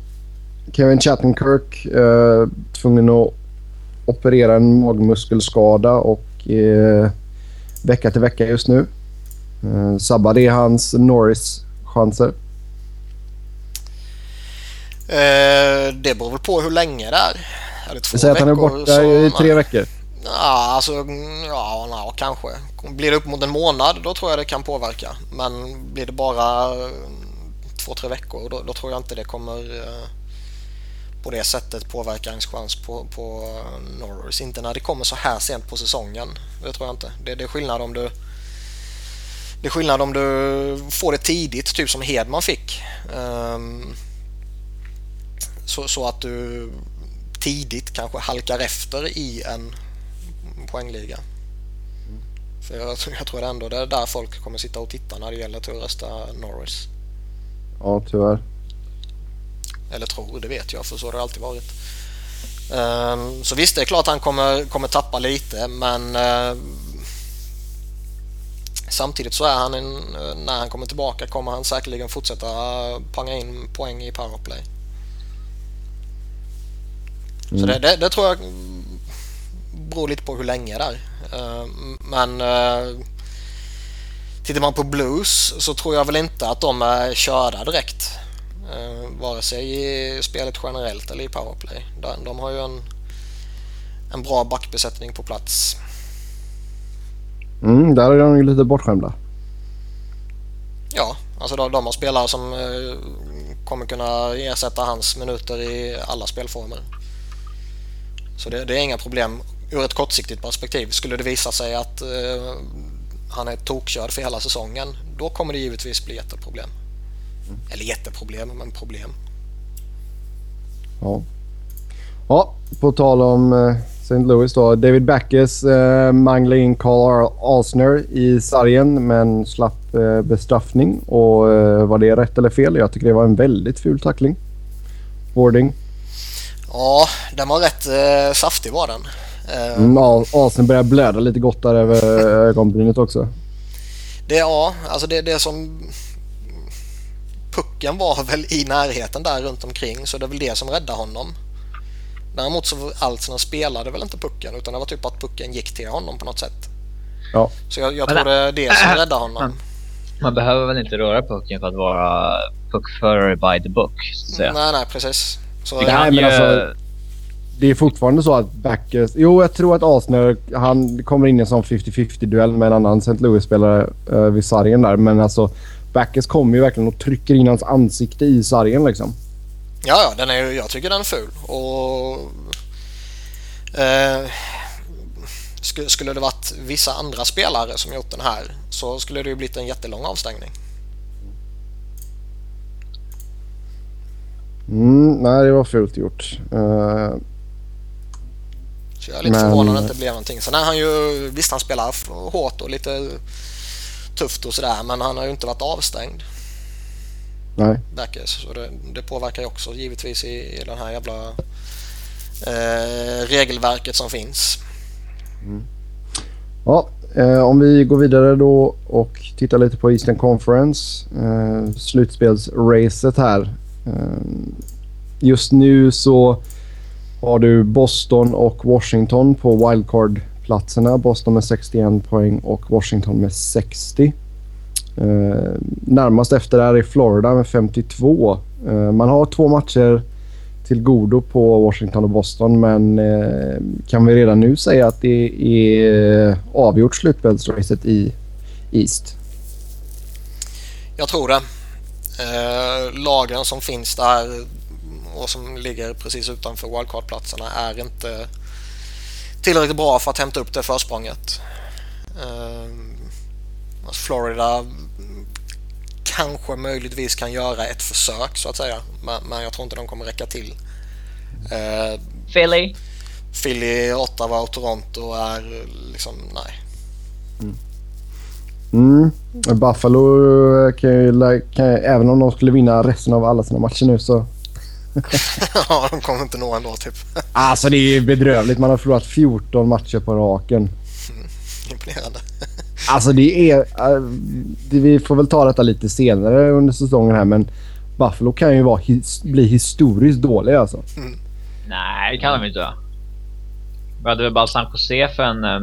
Speaker 3: Kevin Chattenkirk eh, tvungen att operera en magmuskelskada och eh, vecka till vecka just nu. Eh, sabbar det hans Norris-chanser?
Speaker 2: Eh, det beror väl på hur länge det är. Är det två
Speaker 3: Säg att han är borta så, i tre veckor.
Speaker 2: Ja, alltså, ja, ja, kanske. Blir det upp mot en månad då tror jag det kan påverka. Men blir det bara eh, två, tre veckor då, då tror jag inte det kommer eh, på det sättet påverka ens chans på, på Norris. Inte när det kommer så här sent på säsongen. Det tror jag inte. Det, det är skillnad om du det är skillnad om du får det tidigt, typ som Hedman fick. Um, så, så, att du tidigt kanske halkar efter i en poängliga. Mm. För jag, jag tror ändå det är där folk kommer sitta och titta när det gäller att rösta Norris.
Speaker 3: Ja, tyvärr.
Speaker 2: Eller tror, det vet jag för så har det alltid varit. Um, så visst, det är klart han kommer, kommer tappa lite men uh, samtidigt så är han en, när han kommer tillbaka kommer han säkerligen fortsätta panga in poäng i powerplay. Mm. Så det, det, det, tror jag beror lite på hur länge det är. Uh, men tittar man på Blues så tror jag väl inte att de är körda direkt. Eh, vare sig i spelet generellt eller i powerplay. De, har ju en, en bra backbesättning på plats.
Speaker 3: Mm, där är de ju lite bortskämda.
Speaker 2: Ja, alltså de, de har spelare som eh, kommer kunna ersätta hans minuter i alla spelformer. Så det, det, är inga problem ur ett kortsiktigt perspektiv. Skulle det visa sig att eh, han är tokkörd för hela säsongen, då kommer det givetvis bli ett problem. Eller jätteproblem, men problem.
Speaker 3: Ja. Ja, på tal om eh, St. Louis då. David Backes eh, manglade in Carl Alsner i sargen men slapp eh, bestraffning. Och var det rätt eller fel? Jag tycker det var en väldigt ful tackling. Boarding.
Speaker 2: Ja, den var rätt eh, saftig var den. Eh,
Speaker 3: Mm, Al- Alsner börjar blöda lite gott där över ögonbrynet också.
Speaker 2: Det, ja, alltså det, det som... Pucken var väl i närheten där runt omkring så det är väl det som räddade honom. Däremot så Altsner spelade väl inte pucken utan det var typ att pucken gick till honom på något sätt.
Speaker 3: Ja.
Speaker 2: Så jag, jag tror det är det som räddade honom.
Speaker 1: Man, behöver väl inte röra pucken för att vara puckförare by the book, så att säga.
Speaker 2: Nej, nej, precis. Så,
Speaker 3: Nej,
Speaker 1: kan
Speaker 3: men
Speaker 1: ju...
Speaker 3: alltså- Det är fortfarande så att Backes... Jo, jag tror att Alsner han kommer in i en sån 50-50 duell med en annan St. Louis-spelare eh, vid sargen där. Men alltså Backes kommer ju verkligen och trycker in hans ansikte i sargen liksom.
Speaker 2: Ja, ja, den är, jag tycker den är ful. Och, eh, skulle, skulle det varit vissa andra spelare som gjort den här så skulle det ju blivit en jättelång avstängning.
Speaker 3: Mm, nej, det var fult gjort. Eh,
Speaker 2: Så jag är lite
Speaker 3: Men-
Speaker 2: förvånad att det blev någonting. Sen är han ju, visst han spelar hårt och lite tufft och sådär men han har ju inte varit avstängd.
Speaker 3: nej.
Speaker 2: Backes. Så det, det påverkar ju också givetvis i, i den här jävla eh, regelverket som finns.
Speaker 3: Ja, eh, om vi går vidare då och tittar lite på Eastern Conference. Eh, slutspelsracet här. Eh, just nu så har du Boston och Washington på platserna. Boston med 61 poäng och Washington med 60. Eh, närmast efter där är Florida med 52. Eh, man har två matcher till godo på Washington och Boston men eh, kan vi redan nu säga att det är avgjort slutspelsracet i East?
Speaker 2: Jag tror det. Eh, lagen som finns där och som ligger precis utanför wildcard-platserna är inte tillräckligt bra för att hämta upp det försprånget. Eh, alltså Florida kanske möjligtvis kan göra ett försök så att säga. Men, jag tror inte de kommer räcka till. Eh,
Speaker 1: Philly.
Speaker 2: Philly, Ottawa och Toronto är liksom nej.
Speaker 3: Mm. Buffalo kan ju, kan även om de skulle vinna resten av alla sina matcher nu så...
Speaker 2: Ja, de kommer inte nå ändå typ.
Speaker 3: Alltså det är bedrövligt. Man har förlorat 14 matcher på raken.
Speaker 2: Imponerande.
Speaker 3: Alltså det är... det, vi får väl ta detta lite senare under säsongen här men Buffalo kan ju vara bli historiskt dåliga alltså.
Speaker 1: Nej, det kan de inte. Vi hade väl bara San Jose för en... eh,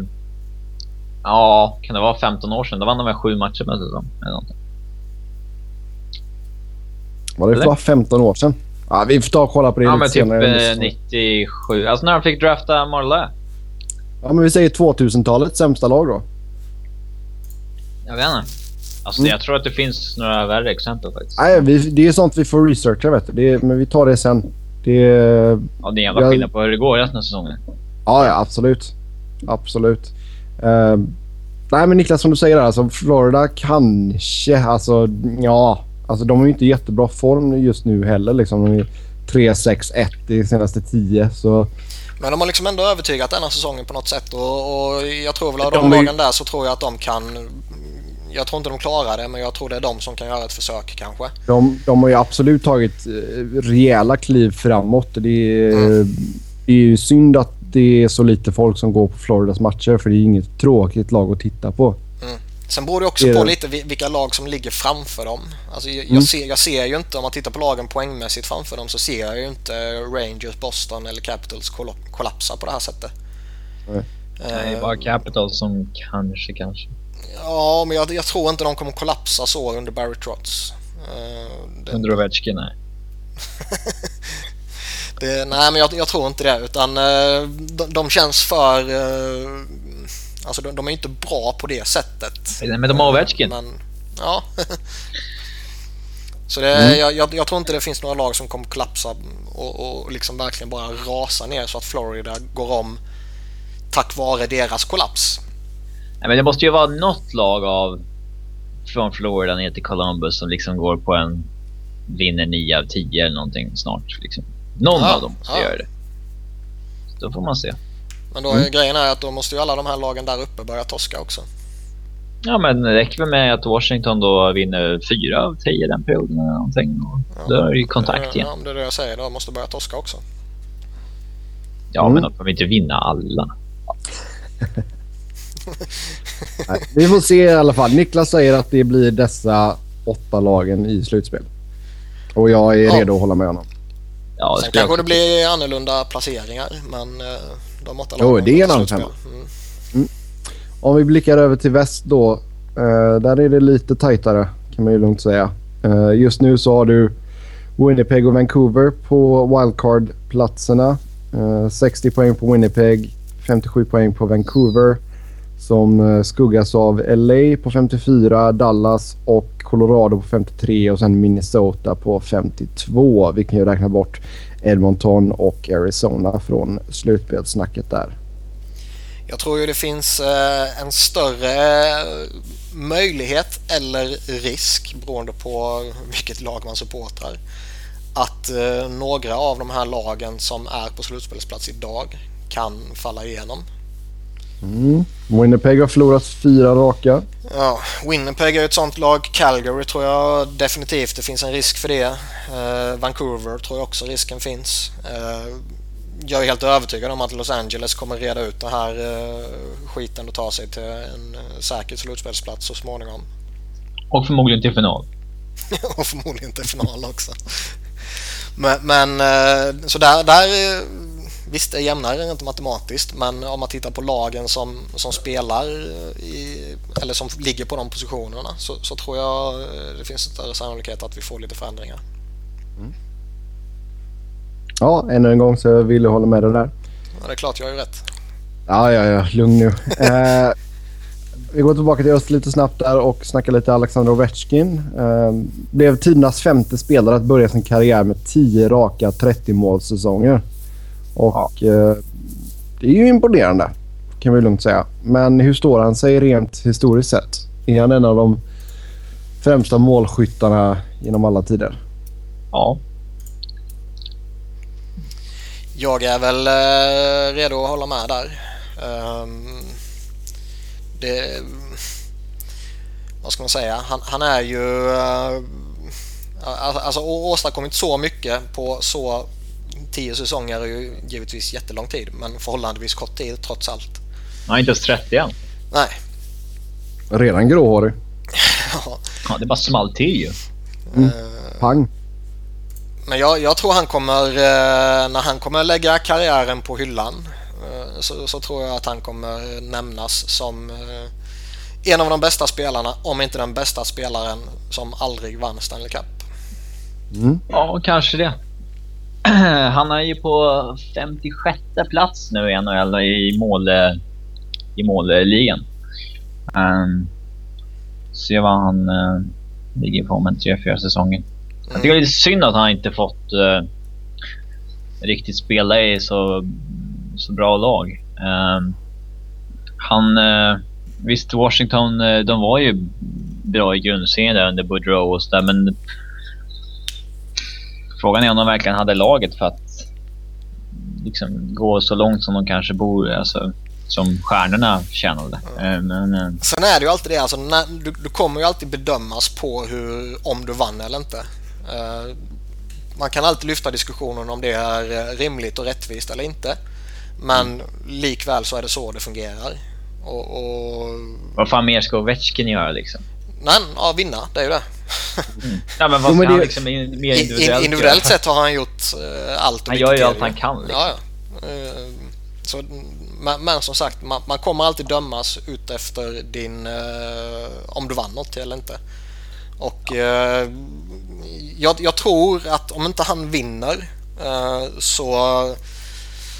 Speaker 1: Ja, kan det vara 15 år sedan? Då vann de väl sju matcher per säsong. Eller någonting.
Speaker 3: Var det för 15 år sedan? Ja, vi får ta och kolla på det
Speaker 1: Ja,
Speaker 3: lite
Speaker 1: men typ
Speaker 3: senare.
Speaker 1: eh,
Speaker 3: säsongen.
Speaker 1: 97. Alltså när de fick drafta Marley.
Speaker 3: Ja, men vi säger 2000-talets sämsta lag då.
Speaker 1: Jag vet inte. Alltså
Speaker 3: Mm.
Speaker 1: jag tror att det finns några värre exempel faktiskt.
Speaker 3: Nej, vi, det är sånt vi får researcha vet du. Det men vi tar det sen. Det är...
Speaker 1: Ja, det är en jävla
Speaker 3: Jag-
Speaker 1: skillnad på hur det går resten av säsongen.
Speaker 3: Ja, ja absolut. Absolut. Eh, nej, men Niklas som du säger där, alltså Florida kanske, alltså ja. Alltså de är ju inte jättebra form just nu heller liksom. De är 3-6-1 i senaste 10 så...
Speaker 2: Men de har liksom ändå övertygat denna säsongen på något sätt och, och jag tror väl av de,
Speaker 3: De
Speaker 2: lagen där så tror jag att de kan... Jag tror inte de klarar det men jag tror det är de som kan göra ett försök kanske.
Speaker 3: De, de har ju absolut tagit eh, rejäla kliv framåt. Det är, det är ju synd att det är så lite folk som går på Floridas matcher för det är inget tråkigt lag att titta på.
Speaker 2: Sen beror det också på lite vi- vilka lag som ligger framför dem. Alltså jag,
Speaker 3: Mm.
Speaker 2: ser, jag ser ju inte, om man tittar på lagen poängmässigt framför dem så ser jag ju inte Rangers, Boston eller Capitals kolla- kollapsa på det här sättet.
Speaker 3: Nej.
Speaker 1: Det är
Speaker 2: Eh,
Speaker 1: bara Capital som kanske, kanske.
Speaker 2: Ja, men jag, jag tror inte de kommer kollapsa så under Barry Trotz. Eh, det-
Speaker 1: Under Ovechkin, nej.
Speaker 2: Det, nej, men jag, jag tror inte det. Utan eh, de, de känns för... Alltså de, de är inte bra på det sättet.
Speaker 1: Men de har Ovechkin.
Speaker 2: Men, ja. Så det,
Speaker 3: Mm.
Speaker 2: jag, jag, jag tror inte det finns några lag som kommer kollapsa och, och liksom verkligen bara rasa ner så att Florida går om tack vare deras kollaps.
Speaker 1: Nej, men det måste ju vara något lag av från Florida ner till Columbus som liksom går på en vinner 9 av 10 eller någonting snart. Liksom. Någon
Speaker 2: Ja,
Speaker 1: av dem måste
Speaker 2: ja.
Speaker 1: göra det. Så då får man se.
Speaker 2: Men då är mm. grejen är att då måste ju alla de här lagen där uppe börja torska också.
Speaker 1: Ja, men det räcker väl med att Washington då vinner fyra av tio den perioden eller någonting. Och ja, då är det ju kontakt igen.
Speaker 2: Ja, det är det jag säger. De måste börja torska också.
Speaker 1: Ja, mm. men de kommer inte vinna alla.
Speaker 3: Nej, vi får se i alla fall. Niklas säger att det blir dessa åtta lagen i slutspel. Och jag är ja. redo att hålla med honom.
Speaker 2: Ja, Sen kanske det blir annorlunda placeringar, men eh, de åtta
Speaker 3: lagen... Jo, det är en annan femma. Mm. Mm. Om vi blickar över till väst då. Eh, där är det lite tajtare kan man ju lugnt säga. Eh, just nu så har du Winnipeg och Vancouver på wildcard-platserna. 60 poäng på Winnipeg, 57 poäng på Vancouver som eh, skuggas av LA på 54, Dallas och Colorado på 53 och sen Minnesota på 52. Vi kan ju räkna bort Edmonton och Arizona från slutspelssnacket där.
Speaker 2: Jag tror ju det finns eh, en större eh, möjlighet eller risk beroende på vilket lag man supportrar att eh, några av de här lagen som är på slutspelsplats idag kan falla igenom.
Speaker 3: Mm. Winnipeg har förlorat fyra raka.
Speaker 2: Ja, Winnipeg är ett sånt lag. Calgary tror jag definitivt det finns en risk för det. Uh, Vancouver tror jag också risken finns. Uh, jag är helt övertygad om att Los Angeles kommer reda ut det här uh, skiten och ta sig till en säker slutspelsplats så småningom.
Speaker 1: Och förmodligen till final.
Speaker 2: och förmodligen till final också. men, men så där, där Visst, det är jämnare rent matematiskt, men om man tittar på lagen som, som spelar i, eller som ligger på de positionerna så, så tror jag eh, det finns större sannolikhet att vi får lite förändringar. Mm.
Speaker 3: Ja, ännu en gång så vill jag hålla med dig där.
Speaker 2: Ja, det är klart, jag har ju rätt.
Speaker 3: Ja, ja, ja. Lugn nu. eh, vi går tillbaka till oss lite snabbt där och snackar lite Alexander Ovechkin. Eh, blev tidernas femte spelare att börja sin karriär med tio raka 30-målssäsonger. Och ja. eh, det är ju imponerande kan vi lugnt säga. Men hur står han sig rent historiskt sett? Är han en av de främsta målskyttarna genom alla tider?
Speaker 1: Ja.
Speaker 2: Jag är väl eh, redo att hålla med där. Um, det, vad ska man säga? Han, han är ju... Uh, alltså åstadkommit så mycket på så tio säsonger är ju givetvis jättelång tid, men förhållandevis kort tid trots allt.
Speaker 1: Är inte ens 30 än.
Speaker 2: Nej.
Speaker 3: Redan gråhårig.
Speaker 1: ja. ja, det bara small till ju.
Speaker 3: Mm. Uh, Pang.
Speaker 2: Men jag, jag, tror han kommer, uh, när han kommer lägga karriären på hyllan uh, så, så, tror jag att han kommer nämnas som en av de bästa spelarna, om inte den bästa spelaren som aldrig vann Stanley Cup.
Speaker 1: Mm. Ja, kanske det. han är ju på 56 plats nu i NHL i, mål, i målligan. Um, se vad han uh, ligger på med tre, fyra säsonger. Jag tycker det är lite synd att han inte fått uh, riktigt spela i så, så bra lag. Um, han... Uh, visst, Washington, de var ju bra i grundserien där under Boudreau och sådär, men Frågan är om de verkligen hade laget för att liksom, gå så långt som de kanske borde. Alltså, som stjärnorna tjänade. Mm. Men,
Speaker 2: eh, Sen är det ju alltid det, alltså, när, du, du, kommer ju alltid bedömas på hur, om du vann eller inte. Uh, man kan alltid lyfta diskussionen om det är rimligt och rättvist eller inte. Men mm. likväl så är det så det fungerar. Och, och...
Speaker 1: Vad fan mer ska Ovechkin göra liksom?
Speaker 2: Nej, ja, vinna, det är ju det.
Speaker 1: Mm. Ja, men vad ska han liksom mer individuellt
Speaker 2: Individuellt sett har han gjort uh, allt.
Speaker 1: Han gör ju allt han kan. Liksom.
Speaker 2: Ja, ja. Uh, så, men, men, som sagt, man, man, kommer alltid dömas ut efter din... Uh, om du vann något eller inte. Och ja. jag, jag, tror att om inte han vinner så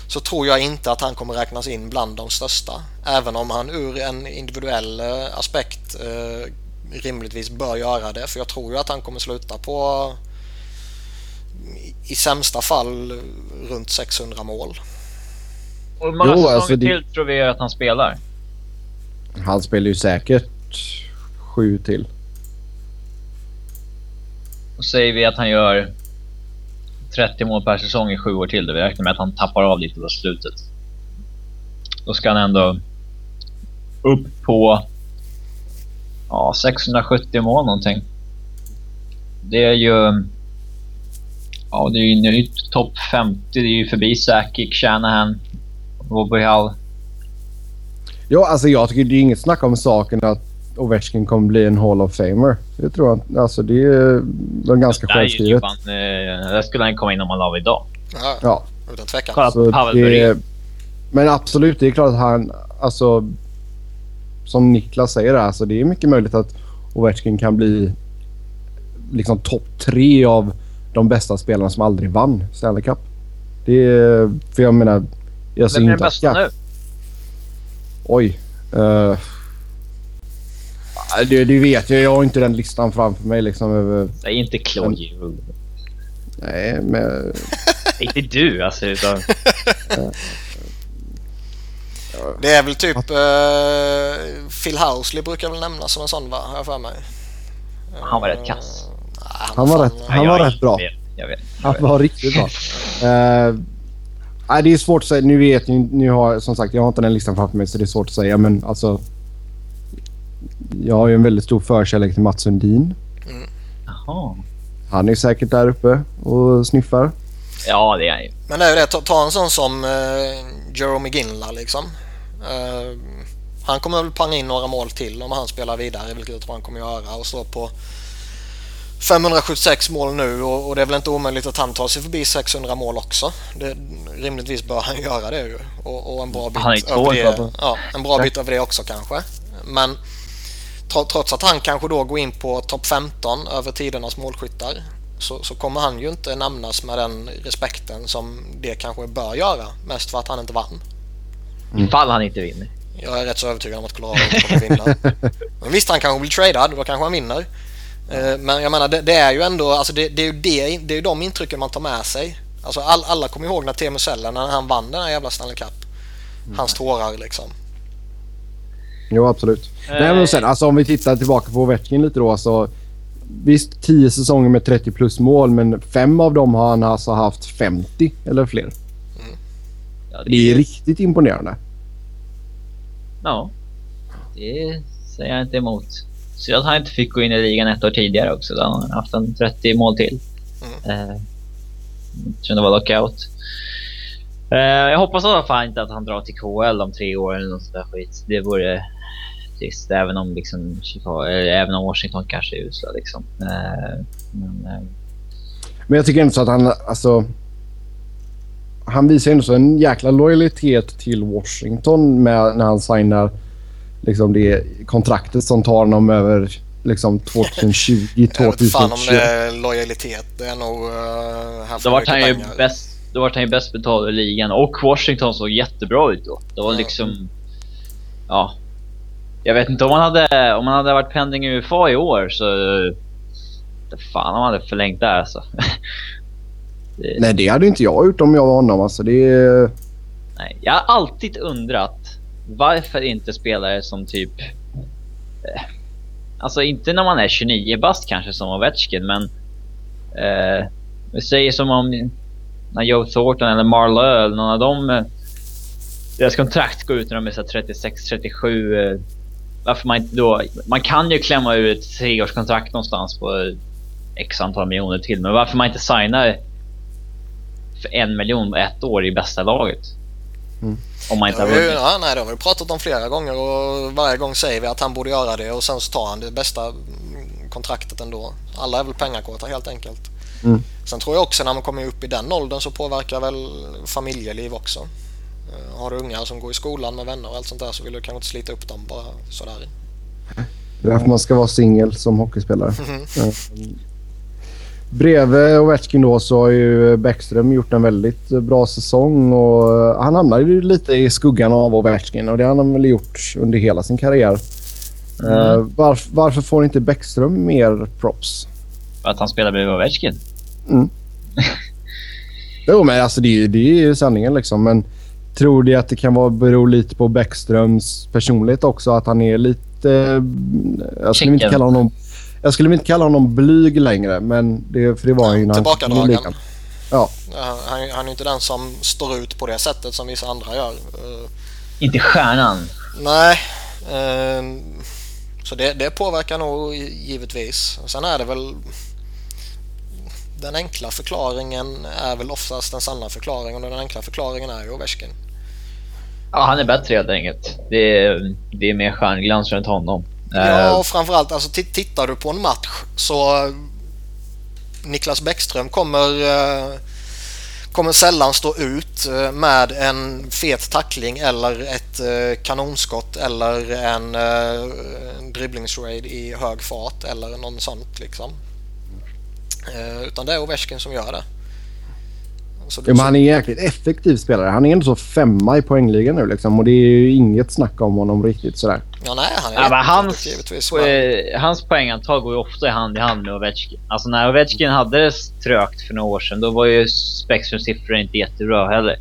Speaker 2: så tror jag inte att han kommer räknas in bland de största. Även om han ur en individuell aspekt rimligtvis bör göra det. För jag tror ju att han kommer sluta på i sämsta fall runt 600 mål.
Speaker 1: Och hur många säsonger alltså det... till tror vi att han spelar?
Speaker 3: Han spelar ju säkert sju till.
Speaker 1: Och säger vi att han gör 30 mål per säsong i sju år till. Då vi räknar med att han tappar av lite på slutet. då ska han ändå upp på ja, 670 mål någonting. Det är ju... Ja, det är ju nu topp 50. Det är ju förbi Sakic, Shanahan, Bobby Hull.
Speaker 3: Ja, alltså jag tycker det är inget snack om saken att Ovechkin kommer bli en Hall of Famer. Det tror jag Alltså det är väl ganska
Speaker 1: Det
Speaker 3: självskrivet.
Speaker 1: typ han, eh, där skulle han komma in om han la idag.
Speaker 2: Ja,
Speaker 3: Ja.
Speaker 2: utan tvekan.
Speaker 1: Kolla
Speaker 3: det, men absolut, det är klart att han... Alltså, som Niklas säger, alltså, det är mycket möjligt att Ovechkin kan bli liksom topp tre av de bästa spelarna som aldrig vann Stanley Cup. Det är... För jag menar... Jag
Speaker 1: Vem är den bästa nu?
Speaker 3: Oj. Uh, det, det vet jag. Jag har inte den listan framför mig. Liksom, över,
Speaker 1: Säg inte Claude Giroux.
Speaker 3: nej, men,
Speaker 1: Inte du alltså, utan...
Speaker 2: Det är väl typ eh, Phil Housley brukar väl nämnas som en sån va? Har jag för mig.
Speaker 1: Han var rätt kass.
Speaker 2: Eh, nej,
Speaker 3: Han var
Speaker 2: fan-
Speaker 3: rätt- han var
Speaker 1: jag
Speaker 3: rätt bra.
Speaker 1: Vet, jag vet.
Speaker 3: Han var riktigt bra. Uh, nej, det är svårt att säga. Nu vet ni, nu har, som sagt, jag har inte den listan framför mig så det är svårt att säga. Men alltså... Jag har ju en väldigt stor förkärlek till Mats Sundin.
Speaker 1: Jaha.
Speaker 3: Han är säkert där uppe och sniffar.
Speaker 1: Ja, det är han ju.
Speaker 2: Men det är ju det, ta, ta en sån som uh, Jerome Ginla liksom. Eh, han kommer väl panga in några mål till om han spelar vidare, vilket han kommer göra och stå på 576 mål nu och, och det är väl inte omöjligt att han tar sig förbi 600 mål också. Det, rimligtvis bör han göra det ju. Och, och en bra bit över det, ja, en bra bit över det också kanske. Men tro- trots att han kanske då går in på topp 15 över tidernas målskyttar så, så kommer han ju inte nämnas med den respekten som det kanske bör göra. Mest för att han inte vann.
Speaker 1: Ifall han inte vinner.
Speaker 2: Jag är rätt så övertygad om att Colorado inte kommer vinna. Men visst, han kanske blir tradad. Då kanske han vinner. Eh, Men jag menar, det, det är ju ändå alltså det, det är ju det, det är ju de intrycken man tar med sig. Alltså all, alla kommer ihåg när Teemu Selänne, när han vann den här jävla Stanley Cup. Hans tårar liksom.
Speaker 3: Jo, absolut. Nej, men sen, alltså, om vi tittar tillbaka på Ovechkin lite då. Alltså, visst, 10 säsonger med 30 plus mål, men fem av dem har han alltså haft 50 eller fler.
Speaker 1: Ja,
Speaker 3: Det är riktigt imponerande.
Speaker 1: Ja. Det säger jag inte emot. Så att han inte fick gå in i ligan ett år tidigare också. Då han haft en 30 mål till. Mm. Eh, eftersom det var lockout. Eh, jag hoppas i alla fall inte att han drar till KL om tre år eller något sånt där skit. Det vore trist. Även om, liksom, Chicago, även om Washington kanske är usla. Liksom. Eh, men, eh,
Speaker 3: Men jag tycker ändå så att han, alltså... Han visar ändå så en jäkla lojalitet till Washington med, när han signar liksom det kontraktet som tar honom över liksom 2020,
Speaker 2: Jag vet inte fan om
Speaker 3: 2021.
Speaker 2: det är lojalitet. Det är nog uh, här
Speaker 1: Då vart han ju bäst, då vart han ju bäst betald i ligan och Washington såg jättebra ut då. Det var liksom... Ja. Jag vet inte om han hade, om han hade varit pending i UFA i år så... Det fan om han hade förlängt där alltså. det,
Speaker 3: Nej, det hade inte jag gjort om jag var honom. Alltså, det
Speaker 1: nej. Jag har alltid undrat varför inte spelare som typ... Eh, alltså inte när man är 29 bast kanske som Ovechkin men... Eh, vi säger som om när Joe Thornton eller Marlowe eller någon av dem... Eh, deras kontrakt går ut när de är 36-37. Varför man inte då... Man kan ju klämma ur ett treårskontrakt någonstans på x antal miljoner till. Men varför man inte signar för en miljon på ett år i bästa laget?
Speaker 3: Mm.
Speaker 1: Om man inte har vunnit.
Speaker 2: ja, nej, det har vi pratat om flera gånger och varje gång säger vi att han borde göra det och sen så tar han det bästa kontraktet ändå. Alla är väl pengakåta helt enkelt.
Speaker 3: Mm.
Speaker 2: Sen tror jag också när man kommer upp i den åldern så påverkar väl familjeliv också. Eh, Har du ungar som går i skolan med vänner och allt sånt där så vill du kanske inte slita upp dem bara sådär.
Speaker 3: Det är därför man ska vara singel som hockeyspelare.
Speaker 2: Mhm.
Speaker 3: Ja. Bredvid Ovechkin då så har ju Bäckström gjort en väldigt bra säsong och han hamnade ju lite i skuggan av Ovechkin och det har han väl gjort under hela sin karriär.
Speaker 1: Mm.
Speaker 3: Eh, varf, varför får inte Bäckström mer props?
Speaker 1: För att han spelar bredvid Ovechkin.
Speaker 3: Jo, men alltså det, är ju- det är ju sanningen liksom. Men tror du att det kan vara, bero lite på Bäckströms personlighet också? Att han är lite... eh, Jag skulle inte kalla honom... Jag skulle inte kalla honom blyg längre, men det, för det var han ju när han
Speaker 2: Tillbakadragen.
Speaker 3: Ja.
Speaker 2: Ja, Han, han är inte den som står ut på det sättet som vissa andra gör. Eh,
Speaker 1: inte stjärnan.
Speaker 2: Nej. Eh, så det, det påverkar nog givetvis. Sen är det väl den enkla förklaringen är väl oftast den sanna förklaringen och den enkla förklaringen är ju Ovechkin.
Speaker 1: Ja, han är bättre helt enkelt. Det är, det är mer stjärnglans runt honom.
Speaker 2: Ja,
Speaker 1: Eh,
Speaker 2: och framförallt alltså tittar du på en match så Niklas Bäckström kommer, eh, kommer sällan stå ut eh, med en fet tackling eller ett eh, kanonskott eller en eh, dribblingsraid i hög fart eller något sånt liksom. Eh, Utan det är Ovechkin som gör det. Så
Speaker 3: Ja, men han är en jäkligt effektiv spelare. Han är ändå så femma i poängligan nu liksom. Och det är ju inget snack om honom riktigt sådär.
Speaker 2: Ja, nej, han är
Speaker 1: Ja, men hans,
Speaker 2: givetvis.
Speaker 1: eh, hans poängantag går ju ofta i hand i hand med Ovechkin. Alltså när Ovechkin hade det trögt för några år sedan, då var ju Spectrums siffror inte jättebra heller.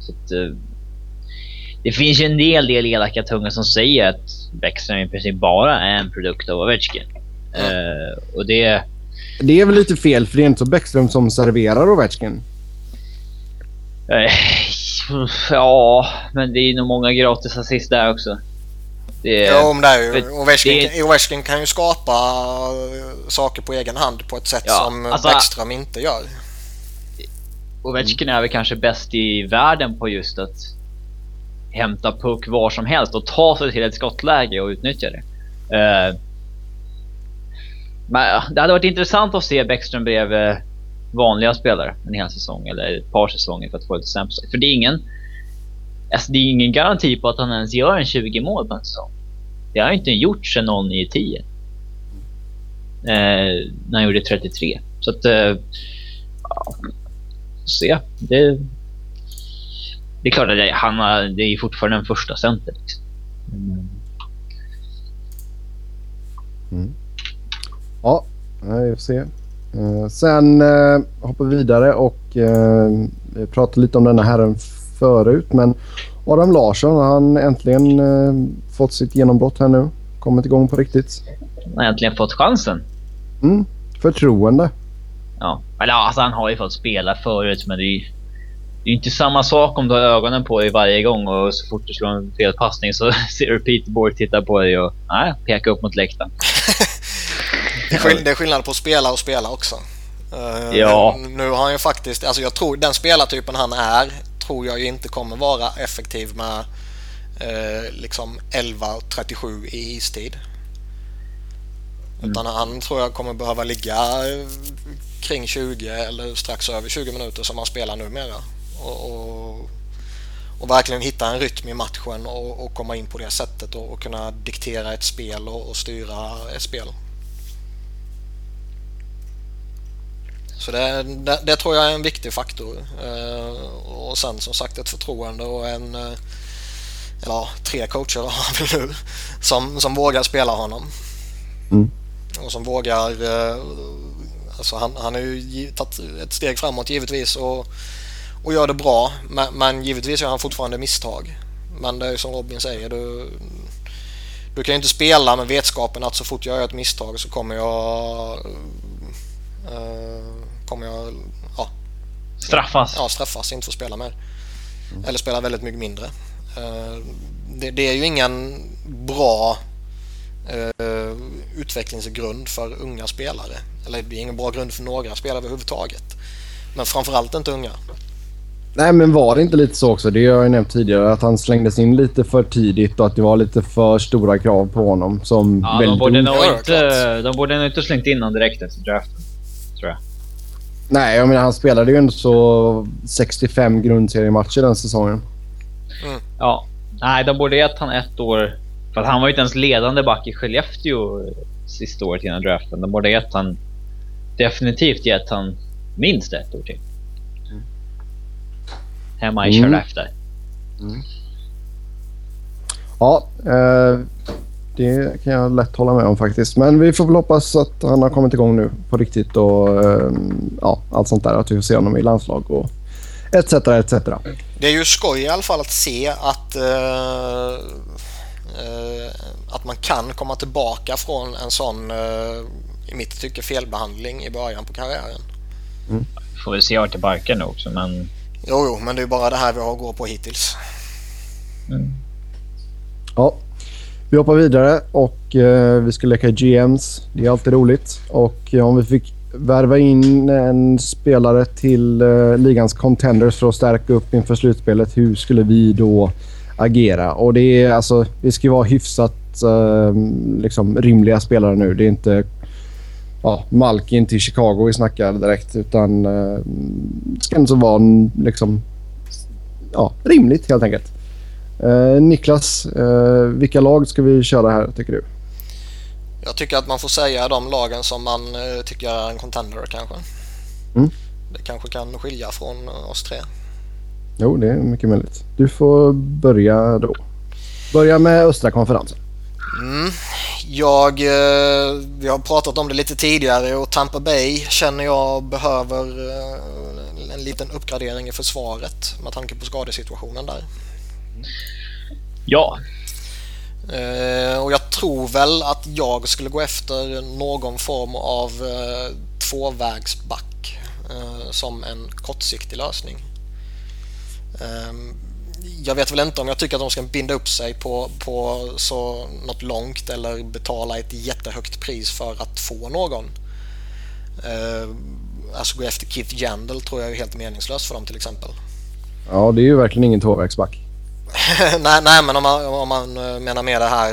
Speaker 1: Så att, eh, det finns ju en del, del elaka tunga som säger att Bäckström i princip bara är en produkt av Ovechkin. Eh, och det...
Speaker 3: Det är väl lite fel för det är inte så Bäckström som serverar Ovechkin.
Speaker 1: Eh, ja, men det är nog många gratis assist där också. Det,
Speaker 2: Jo, men det är ju. Ovechkin,
Speaker 1: det-
Speaker 2: Ovechkin kan ju skapa eh, saker på egen hand på ett sätt
Speaker 1: Ja,
Speaker 2: som
Speaker 1: alltså-
Speaker 2: Bäckström inte gör.
Speaker 1: Ovechkin är väl kanske bäst i världen på just att hämta puck var som helst och ta sig till ett skottläge och utnyttja det. Eh, men det hade varit intressant att se Bäckström bredvid vanliga spelare en hel säsong eller ett par säsonger för att få lite sample. För det är ingen alltså det är ingen garanti på att han ens gör en 20 mål på en säsong. Det har inte gjort sedan någon i 10. Eh, när han gjorde 33. Så att... Eh, se. Det, det är klart att det, han har, det är fortfarande en första center. Liksom. Mm.
Speaker 3: Ja, vi får se. Eh, sen eh, hoppar vi vidare och eh, vi pratade lite om denna herren förut. Men Adam Larsson har han äntligen fått sitt genombrott här nu. Kommit igång på riktigt.
Speaker 1: Han har äntligen fått chansen.
Speaker 3: Mm. Förtroende.
Speaker 1: Ja. Eller ja, alltså han har ju fått spela förut men det är ju det är inte samma sak om du har ögonen på dig varje gång och så fort du slår en felpassning så ser du Peter Board titta på dig och nej, peka upp mot läktaren.
Speaker 2: Det är, skill- det är skillnad på att spela och spela också. Eh,
Speaker 1: Ja.
Speaker 2: Nu har han ju faktiskt, alltså jag tror den spelartypen han är tror jag ju inte kommer vara effektiv med eh, liksom 11.37 i istid. Utan han tror jag kommer behöva ligga eh, kring 20 eller strax över 20 minuter som han spelar numera. Och, och, och verkligen hitta en rytm i matchen och, och komma in på det sättet och, och kunna diktera ett spel och, och styra ett spel. Så det, det, det tror jag är en viktig faktor. Eh, och sen som sagt ett förtroende och en eh, ja, tre coacher har väl nu som, som vågar spela honom.
Speaker 3: Mm.
Speaker 2: Och som vågar eh, alltså han, han har ju gi- tagit ett steg framåt givetvis och, och gör det bra. Men, men givetvis gör han fortfarande misstag. Men det är som Robin säger. Du, du kan ju inte spela med vetskapen att så fort jag gör ett misstag så kommer jag eh, kommer jag ja,
Speaker 1: Straffas.
Speaker 2: ja, straffas, inte få spela mer. Eller spela väldigt mycket mindre. Eh, Det, det är ju ingen bra eh, utvecklingsgrund för unga spelare. Eller det är ingen bra grund för några spelare överhuvudtaget. Men framförallt inte unga.
Speaker 3: Nej, men var det inte lite så också? Det har jag ju nämnt tidigare. Att han slängdes in lite för tidigt och att det var lite för stora krav på honom. Som
Speaker 1: Ja, de borde nog inte, de borde nog inte slängt in honom direkt efter draften. Tror jag.
Speaker 3: Nej, jag menar han spelade ju ändå så 65 grundseriematcher den säsongen.
Speaker 1: Ja. Nej, de borde gett han ett år. För att han var ju inte ens ledande back i Skellefteå sista året innan draften. De borde gett han definitivt gett han minst ett år till. Hemma i
Speaker 3: Mm.
Speaker 1: Skellefteå.
Speaker 3: Ja, eh, det kan jag lätt hålla med om faktiskt. Men vi får väl hoppas att han har kommit igång nu på riktigt och eh, ja, allt sånt där. Att vi får se honom i landslag och etc. etc.
Speaker 2: Det är ju skoj i alla fall att se att, eh, eh, att man kan komma tillbaka från en sån, eh, i mitt tycke, felbehandling i början på karriären.
Speaker 1: Får väl se vart det barkar nu också men...
Speaker 2: Jo, jo, men det är ju bara det här vi har att gå på hittills.
Speaker 1: Mm.
Speaker 3: Ja, vi hoppar vidare och eh, vi ska leka GMs. Det är alltid roligt. Och eh, om vi fick värva in en spelare till eh, ligans contenders för att stärka upp inför slutspelet, hur skulle vi då agera? Och det är alltså, det ska ju vara hyfsat eh, liksom, rimliga spelare nu. Det är inte ja, Malkin till Chicago vi snackar direkt, utan eh, det ska ändå vara liksom, ja, rimligt helt enkelt. Eh, Niklas, eh, vilka lag ska vi köra här tycker du?
Speaker 2: Jag tycker att man får säga de lagen som man eh, tycker är en contender kanske.
Speaker 3: Mm.
Speaker 2: Det kanske kan skilja från eh, oss tre.
Speaker 3: Jo, det är mycket möjligt. Du får börja då. Börja med östra konferensen.
Speaker 2: Mm. Jag, eh, vi har pratat om det lite tidigare och Tampa Bay känner jag behöver eh, en liten uppgradering i försvaret med tanke på skadesituationen där.
Speaker 1: Ja.
Speaker 2: Eh, och jag tror väl att jag skulle gå efter någon form av eh, tvåvägsback eh, som en kortsiktig lösning. Ehm, jag vet väl inte om jag tycker att de ska binda upp sig på, på så något långt eller betala ett jättehögt pris för att få någon. Ehm, alltså gå efter Keith Jandel tror jag är helt meningslöst för dem till exempel.
Speaker 3: Ja, det är ju verkligen ingen tvåvägsback.
Speaker 2: nej, nej, men om man, om man menar med det här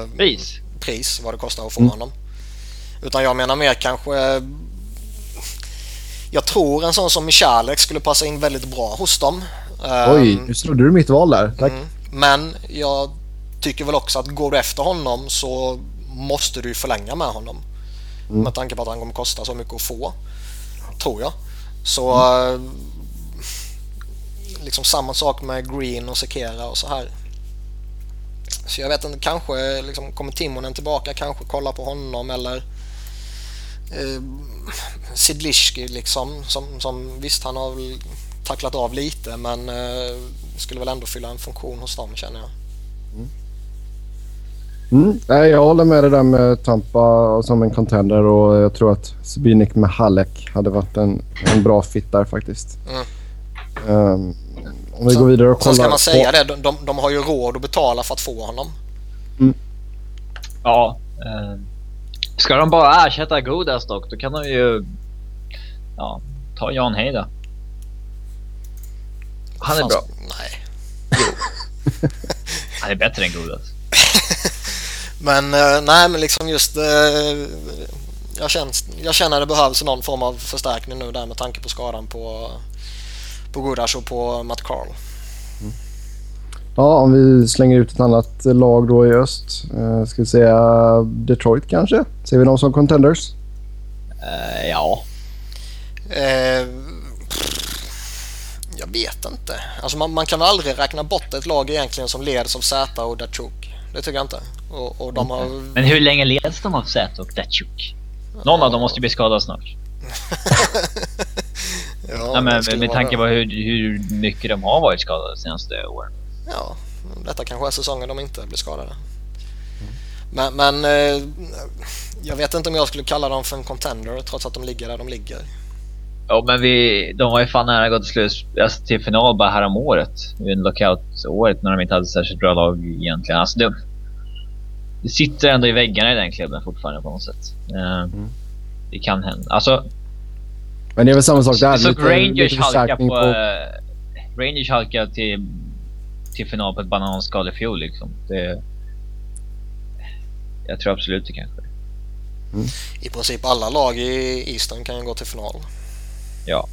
Speaker 2: eh,
Speaker 1: Pris.
Speaker 2: pris, vad det kostar att få
Speaker 3: Mm.
Speaker 2: honom. Utan jag menar mer kanske... Jag tror en sån som Michalek skulle passa in väldigt bra hos dem.
Speaker 3: Oj,
Speaker 2: Ehm,
Speaker 3: nu snodde du mitt val där. Tack.
Speaker 2: Mm. Men jag tycker väl också att går du efter honom så måste du förlänga med honom.
Speaker 3: Mm.
Speaker 2: Med tanke på att han kommer kosta så mycket att få. Tror jag. Så
Speaker 3: Mm.
Speaker 2: Liksom samma sak med Green och Sekera och så här. Så jag vet inte, kanske liksom, kommer Timonen tillbaka, kanske kolla på honom eller eh, Sidliski liksom. Som, som, visst, han har väl tacklat av lite men eh, skulle väl ändå fylla en funktion hos dem känner jag.
Speaker 3: Mm. Nej, jag håller med dig där med Tampa som en contender och jag tror att Zbigniew med Halek hade varit en, en bra fit där faktiskt.
Speaker 2: Mm.
Speaker 3: Ehm, om vi
Speaker 2: Så-
Speaker 3: går vidare och
Speaker 2: Sen
Speaker 3: kollar.
Speaker 2: ska man säga
Speaker 3: på-
Speaker 2: det, de, de, de har ju råd att betala för att få honom.
Speaker 1: Ja. Eh, ska de bara ersätta Godas dock, då kan de ju... Ja, ta Jan då. Han är
Speaker 2: Fan,
Speaker 1: bra.
Speaker 2: Nej.
Speaker 1: Han är bättre än Godas.
Speaker 2: Men eh, nej, men liksom just... eh, jag, känner, jag känner det behövs någon form av förstärkning nu där med tanke på skadan på, på Gudas och på Matt Carl.
Speaker 3: Ja, om vi slänger ut ett annat lag då i öst. Uh, ska vi säga Detroit kanske? Ser vi dem som contenders?
Speaker 1: Eh, ja.
Speaker 2: Eh, jag vet inte. Alltså man, man kan aldrig räkna bort ett lag egentligen som leds av Z och Datsjuk. Det tycker jag inte. Och, och de har...
Speaker 1: Men hur länge leds de av Zet och Datsjuk? Någon av dem måste ju bli skadad snart.
Speaker 2: ja,
Speaker 1: Ja, men med
Speaker 2: vara-
Speaker 1: tanke på hur, hur mycket de har varit skadade de senaste åren.
Speaker 2: Ja, detta kanske är säsongen de inte blir skadade. Men, men eh, jag vet inte om jag skulle kalla dem för en contender trots att de ligger där de ligger.
Speaker 1: Ja, men vi, de var ju fan nära att gå till alltså till final bara härom året. I lockout-året när de inte hade särskilt bra lag egentligen. Alltså det, det sitter ändå i väggarna i den klubben fortfarande på något sätt. Eh, Det kan hända. Alltså,
Speaker 3: Men det är väl samma sak där.
Speaker 1: vi såg
Speaker 3: lite-
Speaker 1: Rangers
Speaker 3: lite
Speaker 1: halka
Speaker 3: förstärkning
Speaker 1: på... eh, Rangers halka till, till final på ett bananskal i fjol liksom. Det, jag tror absolut det kanske.
Speaker 2: I princip alla lag i Eastern kan ju gå till final.
Speaker 1: Ja.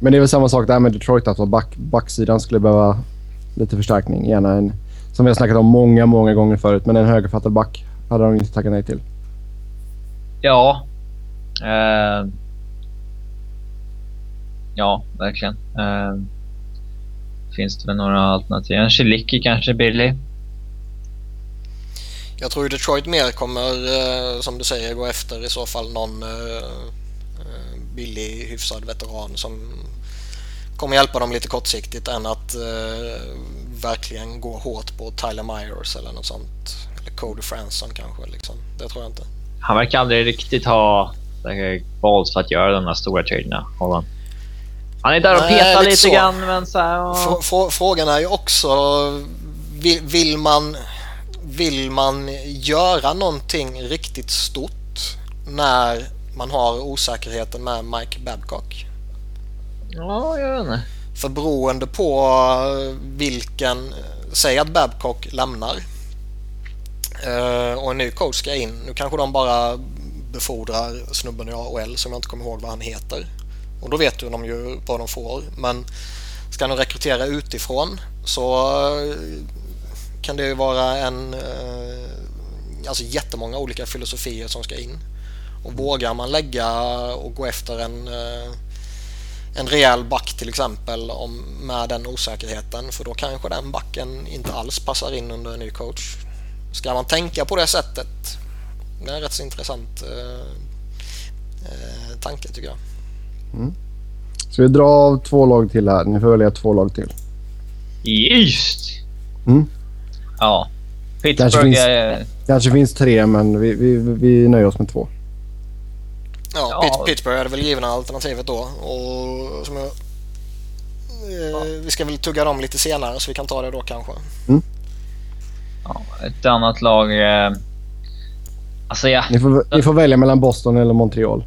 Speaker 3: Men det är väl samma sak där med Detroit. Att back, backsidan skulle behöva lite förstärkning. Gärna en, som vi har snackat om många, många gånger förut. Men en högerfattad back hade de inte tackat nej till.
Speaker 1: Ja. Eh, ja, verkligen. Eh, finns det väl några alternativ? En Chilicki kanske billig.
Speaker 2: Jag tror ju Detroit mer kommer, eh, som du säger, gå efter i så fall någon eh, eh, billig, hyfsad veteran som kommer hjälpa dem lite kortsiktigt än att eh, verkligen gå hårt på Tyler Myers eller något sånt. Eller Cody Franson kanske. Liksom. Det tror jag inte.
Speaker 1: Han verkar aldrig riktigt ha eh, balls för att göra de där stora traderna. Holland. Han är där och petar
Speaker 2: lite
Speaker 1: lite grann, men så här,
Speaker 2: frå- Frågan är ju också vill, vill, man, vill man göra någonting riktigt stort när man har osäkerheten med Mike Babcock?
Speaker 1: Ja, jag vet inte.
Speaker 2: För beroende på vilken, säg att Babcock lämnar och en ny coach ska in. Nu kanske de bara befordrar snubben i AHL som jag inte kommer ihåg vad han heter. Och då vet de ju vad de får. Men ska de rekrytera utifrån så eh, kan det ju vara en eh, alltså jättemånga olika filosofier som ska in. Och vågar man lägga och gå efter en, eh, en rejäl back till exempel om, med den osäkerheten för då kanske den backen inte alls passar in under en ny coach. Ska man tänka på det sättet? Det är en rätt så intressant eh, eh, tanke tycker jag.
Speaker 3: Mm. Ska vi dra av två lag till här? Ni får välja två lag till.
Speaker 1: Just!
Speaker 3: Mm.
Speaker 1: Ja.
Speaker 3: Kanske
Speaker 1: Pittsburgh
Speaker 3: finns-
Speaker 1: är...
Speaker 3: kanske finns tre, men vi, vi, vi nöjer oss med två.
Speaker 2: Ja,
Speaker 1: Ja.
Speaker 2: Pitt- Pittsburgh är det väl givna alternativet då. Och som jag, eh, Vi ska väl tugga dem lite senare så vi kan ta det då kanske.
Speaker 1: Ja, ett annat lag... Eh... Alltså ja.
Speaker 3: Ni får, ni får välja mellan Boston eller Montreal.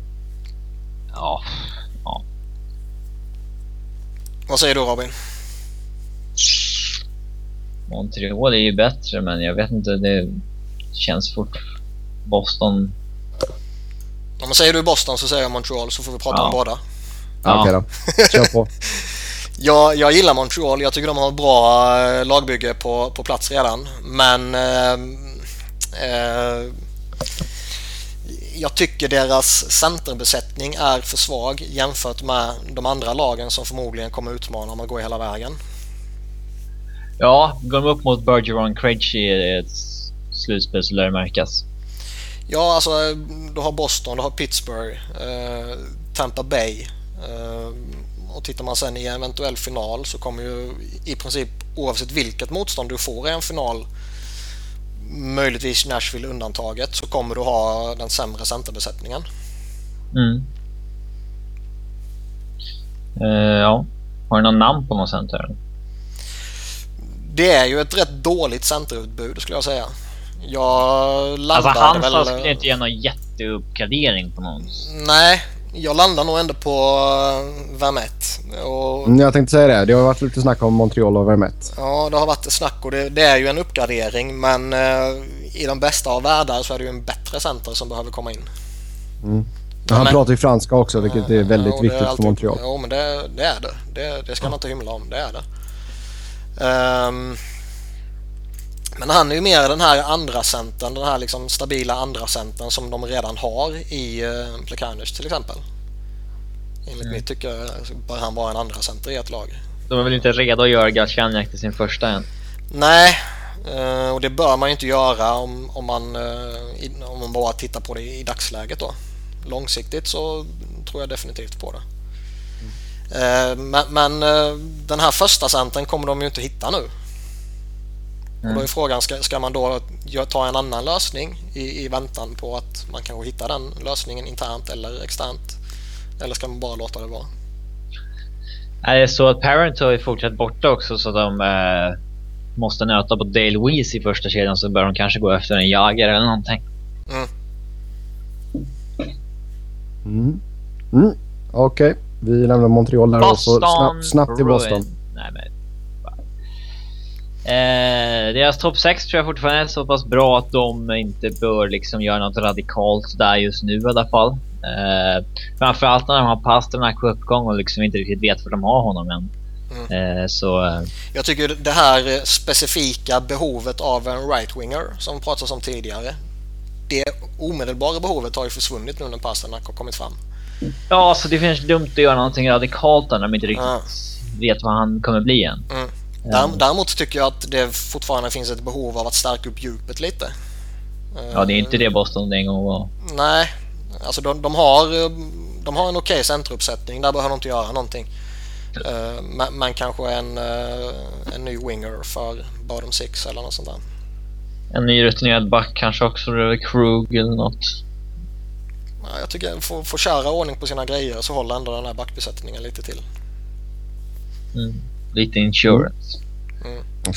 Speaker 1: Ja.
Speaker 2: Vad säger du Robin?
Speaker 1: Montreal är ju bättre, men jag vet inte. Det känns fort... Boston...
Speaker 2: Om man säger du Boston så säger jag Montreal så får vi prata
Speaker 1: Ja.
Speaker 2: om båda.
Speaker 3: Ja.
Speaker 1: Ja.
Speaker 3: Okej då. Kör på.
Speaker 2: Jag, jag gillar Montreal. Jag tycker de har ett bra eh, lagbygge på, på plats redan. Men eh, eh, jag tycker deras centerbesättning är för svag jämfört med de andra lagen som förmodligen kommer utmana om att gå hela vägen.
Speaker 1: Ja, går de upp mot Bergeron Krejci i ett slutspel så lär det märkas.
Speaker 2: Ja, alltså du har Boston, du har Pittsburgh, eh, Tampa Bay. Eh, och tittar man sen i en eventuell final så kommer ju i princip oavsett vilket motstånd du får i en final, möjligtvis Nashville undantaget, så kommer du ha den sämre centerbesättningen.
Speaker 1: Mm. Eh, ja. Har du någon namn på någon center?
Speaker 2: Det är ju ett rätt dåligt centerutbud skulle jag säga. Jag landar
Speaker 1: Alltså han
Speaker 2: väl...
Speaker 1: skulle inte ge någon jätteuppgradering på någon.
Speaker 2: Nej, jag landar nog ändå på uh, Vermette. Och
Speaker 3: Mm, Jag tänkte säga det. Det har varit lite snack om Montreal och Vermette.
Speaker 2: Ja, det har varit snack och det, det är ju en uppgradering men eh, i de bästa av världar så är det ju en bättre center som behöver komma in.
Speaker 3: Han
Speaker 2: men-
Speaker 3: pratar ju franska också, vilket är väldigt
Speaker 2: Ja, det
Speaker 3: viktigt för
Speaker 2: alltid-
Speaker 3: Montreal.
Speaker 2: Jo, men det, det är det. det. Det ska man inte hymla om. Det är det. Ehm, men han är ju mer den här andra centern, den här liksom stabila andra centern som de redan har i uh, Plekanec till exempel. Enligt
Speaker 1: Mm.
Speaker 2: mitt tycke bör han vara en andra center i ett lag.
Speaker 1: De är väl inte redo att göra Galchenyuk till sin första än.
Speaker 2: Nej, eh, och det bör man ju inte göra om, om, man, eh, i- om man bara tittar på det i dagsläget då. Långsiktigt så tror jag definitivt på det. Eh, Men, men eh, den här första centern kommer de ju inte hitta nu. Och då är
Speaker 1: Mm.
Speaker 2: frågan, ska, ska man då ta en annan lösning i, i väntan på att man kanske hittar den lösningen internt eller externt? Eller ska man bara låta det vara?
Speaker 1: Är det så att Parent har ju fortsatt borta också så de eh, måste nöta på Dale Weiss i första kedjan så bör de kanske gå efter en Jagr eller någonting.
Speaker 3: Mm. Mm. Okej, vi lämnar Montreal där och så
Speaker 1: Boston
Speaker 3: snabbt, snabbt till Boston.
Speaker 1: Nej, men, eh, deras topp 6 tror jag fortfarande är så pass bra att de inte bör liksom göra något radikalt där just nu i alla fall. Eh, framförallt när de har Pasternak på uppgång och liksom inte riktigt vet var de har honom än. Eh, så eh,
Speaker 2: Jag tycker det här specifika behovet av en right-winger som pratats om tidigare. Det omedelbara behovet har ju försvunnit nu när Pasternak har kommit fram.
Speaker 1: ja, så det finns dumt att göra någonting radikalt där när de inte riktigt
Speaker 2: Ja.
Speaker 1: vet vad han kommer bli än.
Speaker 2: Mm.
Speaker 1: Eh,
Speaker 2: Därem- Däremot tycker jag att det fortfarande finns ett behov av att stärka upp djupet lite.
Speaker 1: Ja, det är inte det Boston en gång var.
Speaker 2: Nej, alltså de, de har, eh, de har en okej centeruppsättning. Där behöver de inte göra någonting. Eh, Men, kanske en, en ny winger för bottom six eller något sånt där.
Speaker 1: En ny rutinerad back kanske också, eller Krug eller något.
Speaker 2: Ja, Jag tycker får, får köra ordning på sina grejer så håller ändå den här backbesättningen lite till.
Speaker 1: Mm. Lite insurance.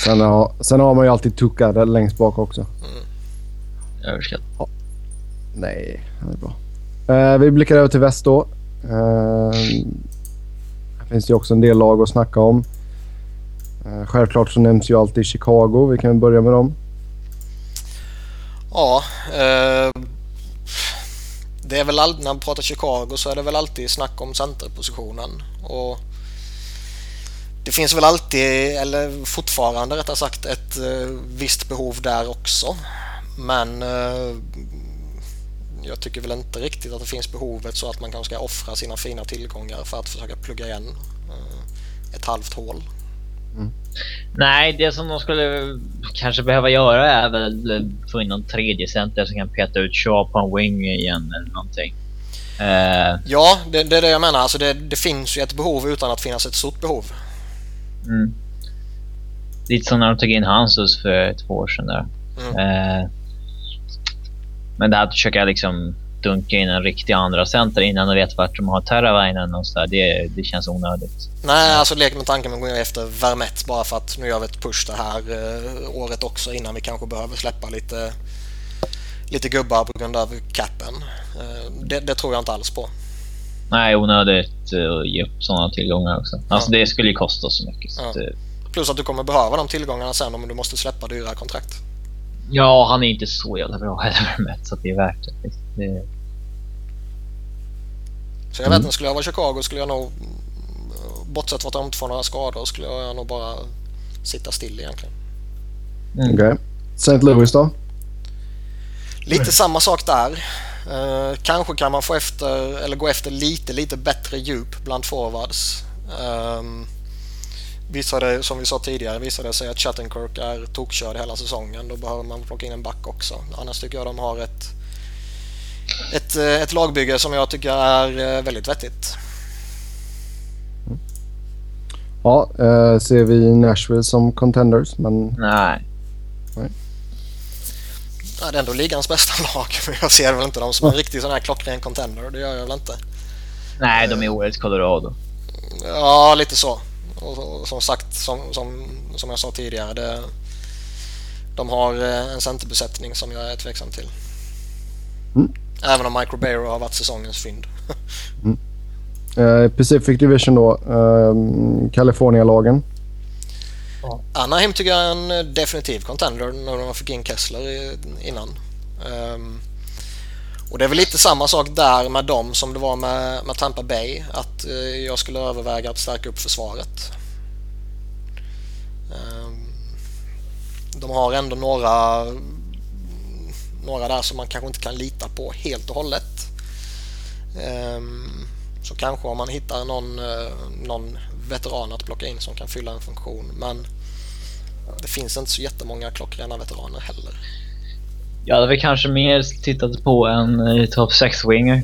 Speaker 3: Sen har, sen har man ju alltid Tuka där längst bak också.
Speaker 1: Överskattat.
Speaker 3: Nej, det är bra. Eh, vi blickar över till väst då. Eh, här finns det ju också en del lag att snacka om. Eh, självklart så nämns ju alltid Chicago. Vi kan börja med dem.
Speaker 2: Ja, eh, det är väl alltid, när man pratar Chicago så är det väl alltid snack om centerpositionen. Och det finns väl alltid, eller fortfarande rättare sagt, ett eh, visst behov där också. Men eh, jag tycker väl inte riktigt att det finns behovet så att man kanske ska offra sina fina tillgångar för att försöka plugga igen eh, ett halvt hål.
Speaker 1: Nej, det som de skulle kanske behöva göra är väl få in någon tredje center som kan peta ut Shaw på en wing igen eller någonting. Eh,
Speaker 2: Ja, det, det är det jag menar. Alltså det, det finns ju ett behov utan att finnas ett stort behov.
Speaker 1: Mm. Lite som när de tog in Hansus för två år sedan där.
Speaker 2: Mm.
Speaker 1: Eh, men det här att försöka liksom dunka in en riktig andra center innan de vet vart de har Terravainen och så där, det, det känns onödigt.
Speaker 2: Nej, alltså lek med tanken med att gå efter Vermette bara för att nu gör vi ett push det här eh, året också innan vi kanske behöver släppa lite, lite gubbar på grund av capen. Eh, det, det tror jag inte alls på.
Speaker 1: Nej, onödigt eh, att ge upp sådana tillgångar också. Alltså det skulle ju kosta så mycket. Så
Speaker 2: Ja.
Speaker 1: att, eh,
Speaker 2: Plus att du kommer behöva de tillgångarna sen om du måste släppa dyra kontrakt.
Speaker 1: ja, han är inte så jävla bra heller med så att det är värt det. det.
Speaker 2: Så jag vet inte, skulle jag vara Chicago skulle jag nog, mm, bortsett från att de inte får några skador, skulle jag nog bara sitta still egentligen.
Speaker 1: Mm.
Speaker 3: Okej. St. Louis då?
Speaker 2: Lite samma sak där. Eh, kanske kan man få efter, eller gå efter lite, lite bättre djup bland forwards. Um, visade, som vi sa tidigare, visade det sig att Chattenkirk är tokkörd hela säsongen. Då behöver man plocka in en back också. Annars tycker jag de har ett, ett, eh, ett lagbygge som jag tycker är eh, väldigt vettigt.
Speaker 3: Ja, eh, ser vi Nashville som contenders, men
Speaker 1: Nej.
Speaker 2: Ja, det är ändå ligans bästa lag, men jag ser väl inte dem som en riktig sån här klockren contender. Det gör jag väl inte.
Speaker 1: Nej, de är årets Colorado.
Speaker 2: Ja, lite så. Och, som sagt, som, som, som jag sa tidigare, det, de har eh, en centerbesättning som jag är tveksam till.
Speaker 3: Mm.
Speaker 2: Även om Mike Ribeiro har varit säsongens fynd.
Speaker 3: eh, Pacific Division då. Eh, California-lagen.
Speaker 2: Anaheim tycker jag är en eh, definitiv contender när de fick in Kessler innan. Um, och det är väl lite samma sak där med dem som det var med, med Tampa Bay. Att uh, jag skulle överväga att stärka upp försvaret. Um, de har ändå några, några där som man kanske inte kan lita på helt och hållet. Um, så kanske om man hittar någon, eh, någon veteraner att plocka in som kan fylla en funktion. Men det finns inte så jättemånga klockrena veteraner heller.
Speaker 1: Jag hade väl kanske mer tittat på en uh, top 6-winger.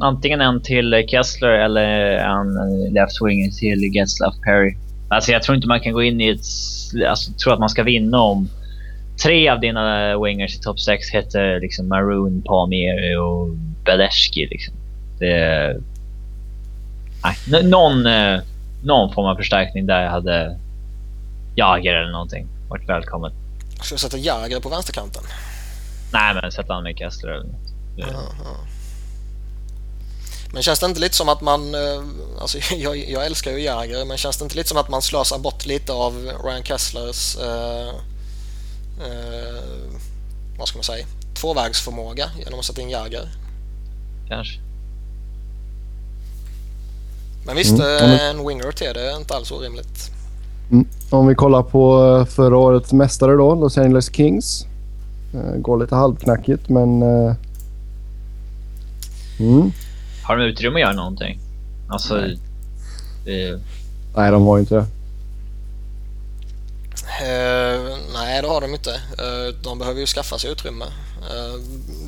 Speaker 1: Antingen en till Kessler eller en left-winger till Getzlaff Perry. Alltså jag tror inte man kan gå in i ett... Alltså tro att man ska vinna om tre av dina wingers i top 6 heter liksom Maroon, Palmieri och Beleshki liksom. Det... Nej, någon, eh, någon form av förstärkning där hade Jager eller någonting varit välkommet.
Speaker 2: Ska jag sätta Jäger på vänsterkanten?
Speaker 1: Nej, men sätta han med Kessler eller något.
Speaker 2: Men känns det inte lite som att man, eh, alltså jag, jag älskar ju Jäger, men känns det inte lite som att man slösar bort lite av Ryan Kesslers, eh, eh, vad ska man säga, tvåvägsförmåga genom att sätta in Jäger?
Speaker 1: Kanske.
Speaker 2: Men visst,
Speaker 3: Mm,
Speaker 2: eh, en winger till det är inte alls orimligt.
Speaker 3: Mm. Om vi kollar på eh, förra årets mästare då, Los Angeles Kings. Eh, går lite halvknackigt, men... Eh, mm.
Speaker 1: Har de utrymme att göra någonting? Alltså...
Speaker 3: Nej.
Speaker 1: Det,
Speaker 3: Nej, de har inte det.
Speaker 2: Eh, nej, det har de inte. Eh, de behöver ju skaffa sig utrymme. Eh,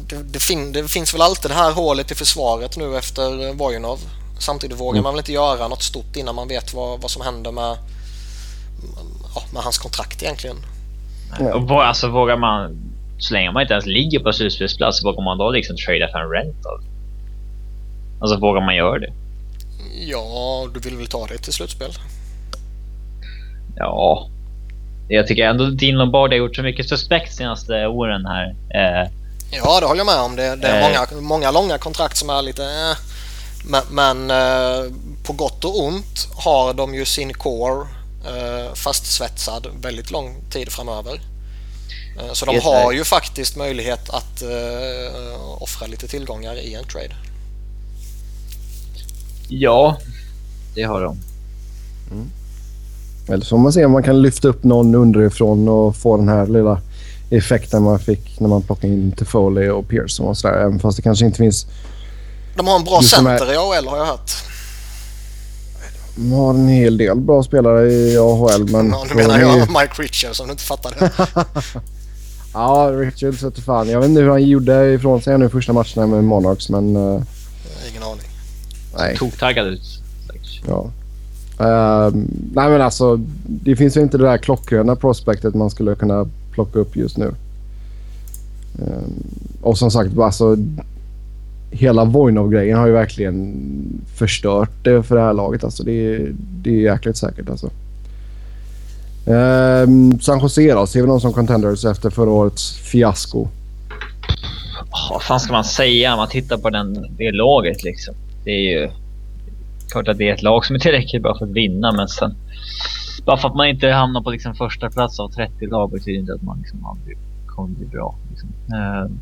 Speaker 2: det, det, fin- det finns väl alltid det här hålet i försvaret nu efter eh, Vojnov. Samtidigt vågar
Speaker 3: Mm.
Speaker 2: man väl inte göra något stort innan man vet vad, vad som händer med, ja, med hans kontrakt egentligen.
Speaker 3: Ja.
Speaker 1: och vå- alltså vågar man... Så länge man inte ens ligger på slutspelsplats, vågar man då liksom trada för en rental? Alltså vågar man göra det?
Speaker 2: Ja, du vill väl ta det till slutspel?
Speaker 1: Ja. Jag tycker ändå Dean Lombardi har gjort så mycket suspekt senaste åren här. Eh,
Speaker 2: Ja, det håller jag med om. Det, det är
Speaker 1: Eh.
Speaker 2: många, många långa kontrakt som är lite... Eh. Men, men eh, på gott och ont har de ju sin core eh, fastsvetsad väldigt lång tid framöver. Eh, så de har ju faktiskt möjlighet att offra lite tillgångar i en trade.
Speaker 1: ja, det har de.
Speaker 3: Eller så får man se om man kan lyfta upp någon underifrån och få den här lilla effekten man fick när man plockade in Toffoli och Pearson och sådär. Även fast det kanske inte finns...
Speaker 2: De har en bra center i AHL har jag hört.
Speaker 3: De har en hel del bra spelare i AHL men...
Speaker 2: Ja, nu menar
Speaker 3: är
Speaker 2: jag Mike Richards om du inte fattar det.
Speaker 3: Ja, Richards vete fan. Jag vet inte hur han gjorde ifrån sig nu första matcherna med Monarchs men... eh,
Speaker 2: Ingen aning.
Speaker 3: nej.
Speaker 1: Toktaggad ut.
Speaker 3: Ja. Ehm, nej men alltså, det finns ju inte det där klockrena prospektet man skulle kunna plocka upp just nu. Ehm, och som sagt, alltså, hela Voinov-grejen har ju verkligen förstört det för det här laget. Alltså, det, är, det är jäkligt säkert alltså. Ehm, San Jose då? Ser vi någon som contenders efter förra årets fiasko?
Speaker 1: Vad fan ska man säga när man tittar på den, det laget liksom? Det är ju klart att det är ett lag som är tillräckligt bra för att vinna men sen bara för att man inte hamnar på liksom första plats av 30 lag betyder inte att man liksom aldrig kommer bli bra. Liksom. Ehm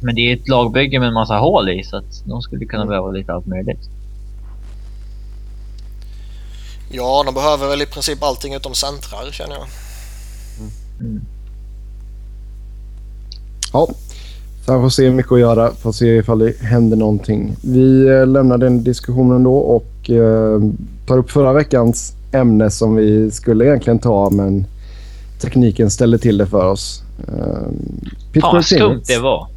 Speaker 1: men det är ett lagbygge med en massa hål i så att de skulle kunna behöva lite allt möjligt.
Speaker 2: Ja, de behöver väl i princip allting utom centrar känner jag.
Speaker 1: Mm.
Speaker 3: Ja, San Jose är mycket att göra. Får se ifall det händer någonting. Vi eh, lämnar den diskussionen då och eh, tar upp förra veckans ämne som vi skulle egentligen ta men tekniken ställde till det för oss. Eh,
Speaker 1: Fan vad skumt det var.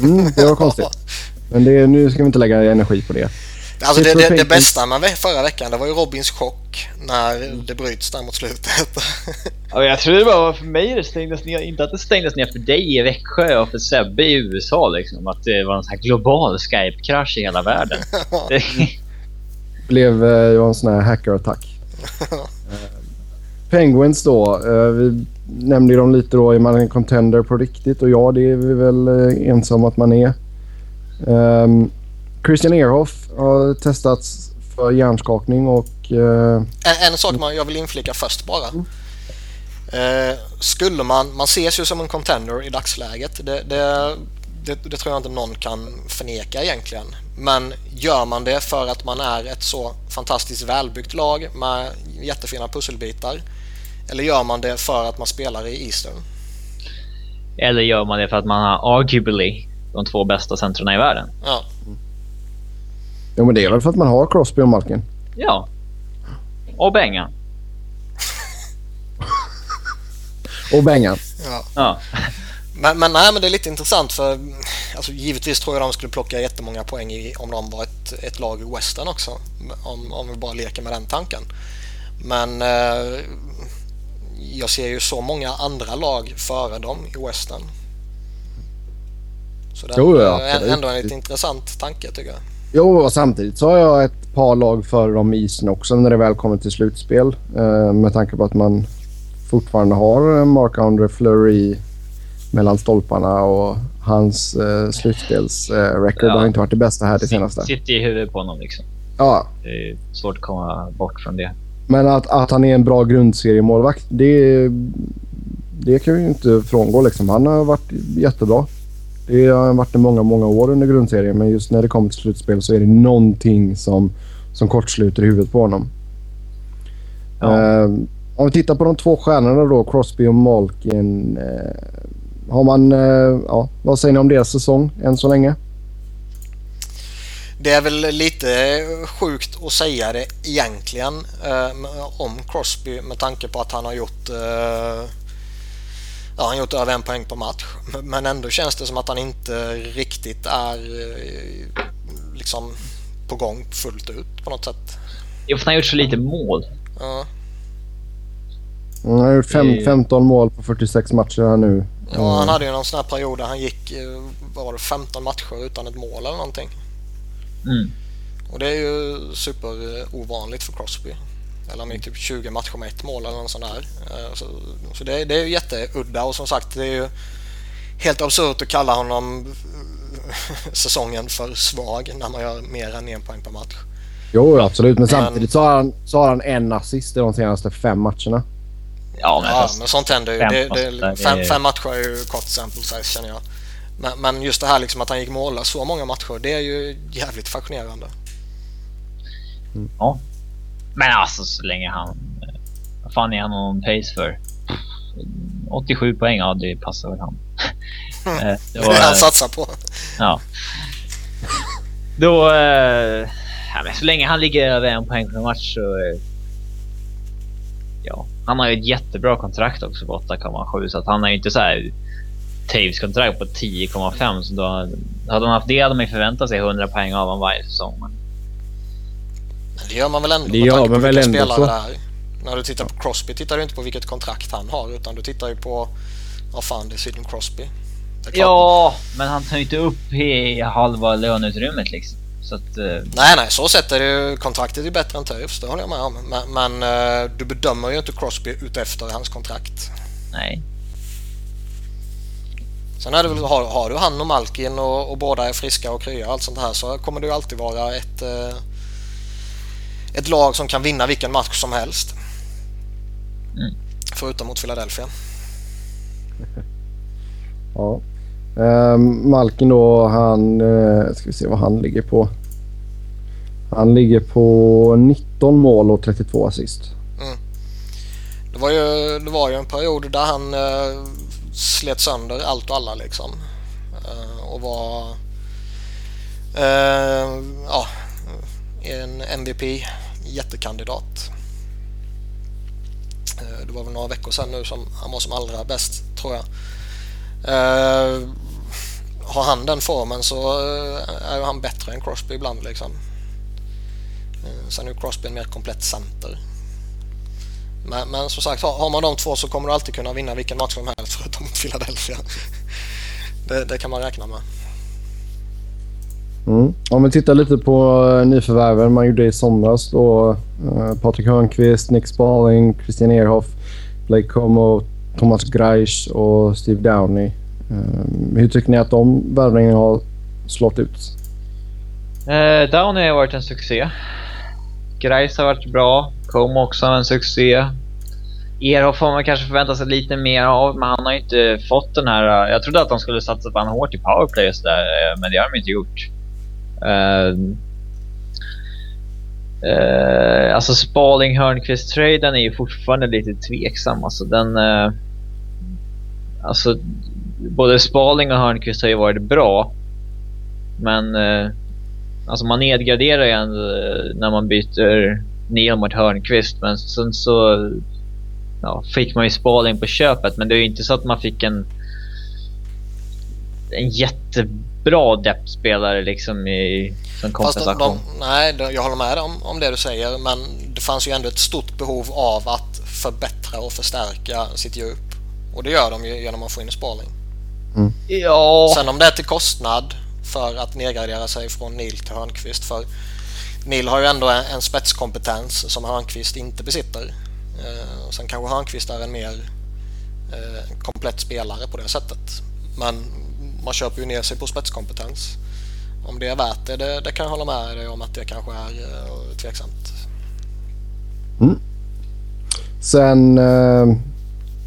Speaker 3: Mm, det var konstigt. Men det, nu ska vi inte lägga energi på det.
Speaker 2: Alltså det, det, det bästa med förra veckan det var ju Robins chock när det bryts där mot slutet.
Speaker 1: Ja, jag tror det bara var för mig det stängdes ner. Inte att det stängdes ner för dig i Växjö och för Sebbe i USA liksom. Att det var en sån här global Skype-krasch i hela världen. Det,
Speaker 3: blev eh, ju en sån här hackerattack. Eh, Penguins då. Eh, vi nämnde dem lite då. Är man en contender på riktigt? Och ja, det är vi väl eh, ensamma att man är. Ehm, Christian Ehrhoff har testats för hjärnskakning och... eh,
Speaker 2: En, en sak man, jag vill inflika först bara. Eh, skulle man, man ses ju som en contender i dagsläget. Det, det, det, det tror jag inte någon kan förneka egentligen. Men gör man det för att man är ett så fantastiskt välbyggt lag med jättefina pusselbitar? Eller gör man det för att man spelar i Eastern?
Speaker 1: eller gör man det för att man har arguably de två bästa centrarna i världen?
Speaker 2: Ja,
Speaker 3: Jo, men det är väl för att man har Crosby och Malkin.
Speaker 1: Ja. Och Bengan.
Speaker 3: Och Bengan.
Speaker 2: ja.
Speaker 1: Ja.
Speaker 2: Men, men, nej, men det är lite intressant för alltså, givetvis tror jag de skulle plocka jättemånga poäng i, om de var ett, ett lag i Western också. Om, om vi bara leker med den tanken. Men eh, jag ser ju så många andra lag före dem i Western. Så det är
Speaker 3: Jo, ja,
Speaker 2: ändå- en lite intressant tanke tycker jag.
Speaker 3: Jo, och samtidigt så har jag ett par lag före dem i isen också när det väl kommer till slutspel. Eh, med tanke på att man fortfarande har eh, Marc-André Fleury mellan stolparna och hans eh, slutspelsrecord
Speaker 1: Ja.
Speaker 3: har inte varit det bästa här det senaste.
Speaker 1: Sitter i huvudet på honom liksom.
Speaker 3: Ja,
Speaker 1: Det är svårt att komma bort från det.
Speaker 3: Men att, att han är en bra grundseriemålvakt, det, det kan vi ju inte frångå. Liksom. Han har varit jättebra. Det har varit i många, många år under grundserien men just när det kommer till slutspel så är det någonting som, som kortsluter i huvudet på honom.
Speaker 1: Ja.
Speaker 3: Eh, om vi tittar på de två stjärnorna då, Crosby och Malkin. Eh, har man, eh, ja, vad säger ni om deras säsong än så länge?
Speaker 2: Det är väl lite sjukt att säga det egentligen eh, om Crosby med tanke på att han har gjort eh, Ja, han har gjort över en poäng på match. Men ändå känns det som att han inte riktigt är eh, liksom på gång fullt ut på något sätt.
Speaker 1: Jo, för han har gjort så lite mål.
Speaker 2: Ja,
Speaker 3: Han har gjort fem,
Speaker 1: Det-
Speaker 3: 15 mål på 46 matcher här nu.
Speaker 2: ja han hade ju någon sån här period där han gick eh, vad var det, 15 matcher utan ett mål eller någonting.
Speaker 1: Mm.
Speaker 2: Och det är ju superovanligt för Crosby. Eller han gick typ 20 matcher med ett mål eller något sånt där. Eh, så, så det, det är ju jätteudda och som sagt det är ju helt absurt att kalla honom säsongen för svag när man gör mer än en poäng per match.
Speaker 3: Jo, absolut. Men samtidigt så har han, så har han en assist i de senaste fem matcherna.
Speaker 2: Ja, men, ja, men sånt händer ju. Fem, det, det, fem, fem, matcher är ju kort sample size känner jag. Men, men, just det här liksom att han gick måla så många matcher, det är ju jävligt fascinerande.
Speaker 1: Mm. Ja. Men alltså så länge han... Vad fan är han någon pace för? 87 poäng, ja det passar väl han.
Speaker 2: Eh, det är det han satsar på.
Speaker 1: Ja. Då... Eh, ja, men så länge han ligger över en poäng per match så... Eh, ja. Han har ju ett jättebra kontrakt också på 8,7 så att han är ju inte så här... Taves kontrakt på 10,5 så då hade man haft det hade man ju förväntat sig 100 poäng av honom varje säsong. Men...
Speaker 2: det gör man väl ändå
Speaker 3: det gör man väl ändå så. Där.
Speaker 2: När du tittar på Crosby tittar du inte på vilket kontrakt han har utan du tittar ju på vad fan det är Sidney Crosby.
Speaker 1: Ja, men han tar ju inte upp i halva löneutrymmet liksom. Så att, uh...
Speaker 2: Nej, nej, så sett är det kontraktet är bättre än Toews, det håller jag med om. Men, men uh, du bedömer ju inte Crosby utefter hans kontrakt.
Speaker 1: Nej.
Speaker 2: Sen är det väl, har, har du han och Malkin och, och båda är friska och krya och allt sånt här så kommer det ju alltid vara ett, uh, ett lag som kan vinna vilken match som helst. Mm. Förutom mot Philadelphia.
Speaker 3: ja. Uh, Malkin då, han... Uh, ska vi se vad han ligger på. Han ligger på 19 mål och 32 assist. Mm.
Speaker 2: Det, var ju, det var ju en period där han uh, slet sönder allt och alla liksom. Eh, och var... Eh, ja, en MVP jättekandidat. Eh, det var väl några veckor sedan nu som han var som allra bäst tror jag. Har han den formen så är han bättre än Crosby ibland liksom. Sen är Crosby en mer komplett center. Men, men som sagt, har, man de två så kommer du alltid kunna vinna vilken match som helst mot Philadelphia. det, det kan man räkna med.
Speaker 3: Mm. Om vi tittar lite på nyförvärven man gjorde i somras då. Uh, Patrik Hörnqvist, Nick Spaling, Christian Ehrhoff, Blake Como, Thomas Greisch och Steve Downey. Um, hur tycker ni att de värvningarna har slått ut?
Speaker 1: Uh, Downey har varit en succé. Greisch har varit bra. Como också en succé. Erhoff har man kanske förväntat sig lite mer av, men han har inte fått den här... Eh, jag trodde att de skulle satsa på honom hårt i powerplay och sådär, eh, men det har de inte gjort. Uh, uh, alltså Spaling Hörnqvist-traden är ju fortfarande lite tveksam. Alltså den... Uh, alltså både Spaling och Hörnqvist har ju varit bra. Men alltså man nedgraderar ju när man byter Neil mot Hörnqvist. Men sen så ja, fick man ju Spaling på köpet. Men det är ju inte så att man fick en en jättebra depth-spelare liksom i, som kompensation. De,
Speaker 2: de, nej, jag håller med om, om det du säger men det fanns ju ändå ett stort behov av att förbättra och förstärka sitt djup. Och det gör de ju genom att få in Sparling.
Speaker 1: Mm. Ja.
Speaker 2: Sen om det är till kostnad för att nedgradera sig från Neil till Hörnqvist. För Neil har ju ändå en, en spetskompetens som Hörnqvist inte besitter. Eh, sen kanske Hörnqvist är en mer eh, komplett spelare på det sättet. Men man köper ju ner sig på spetskompetens. Om det är värt det, det, det kan jag hålla med dig om att det kanske är uh, tveksamt.
Speaker 3: Mm. Sen uh,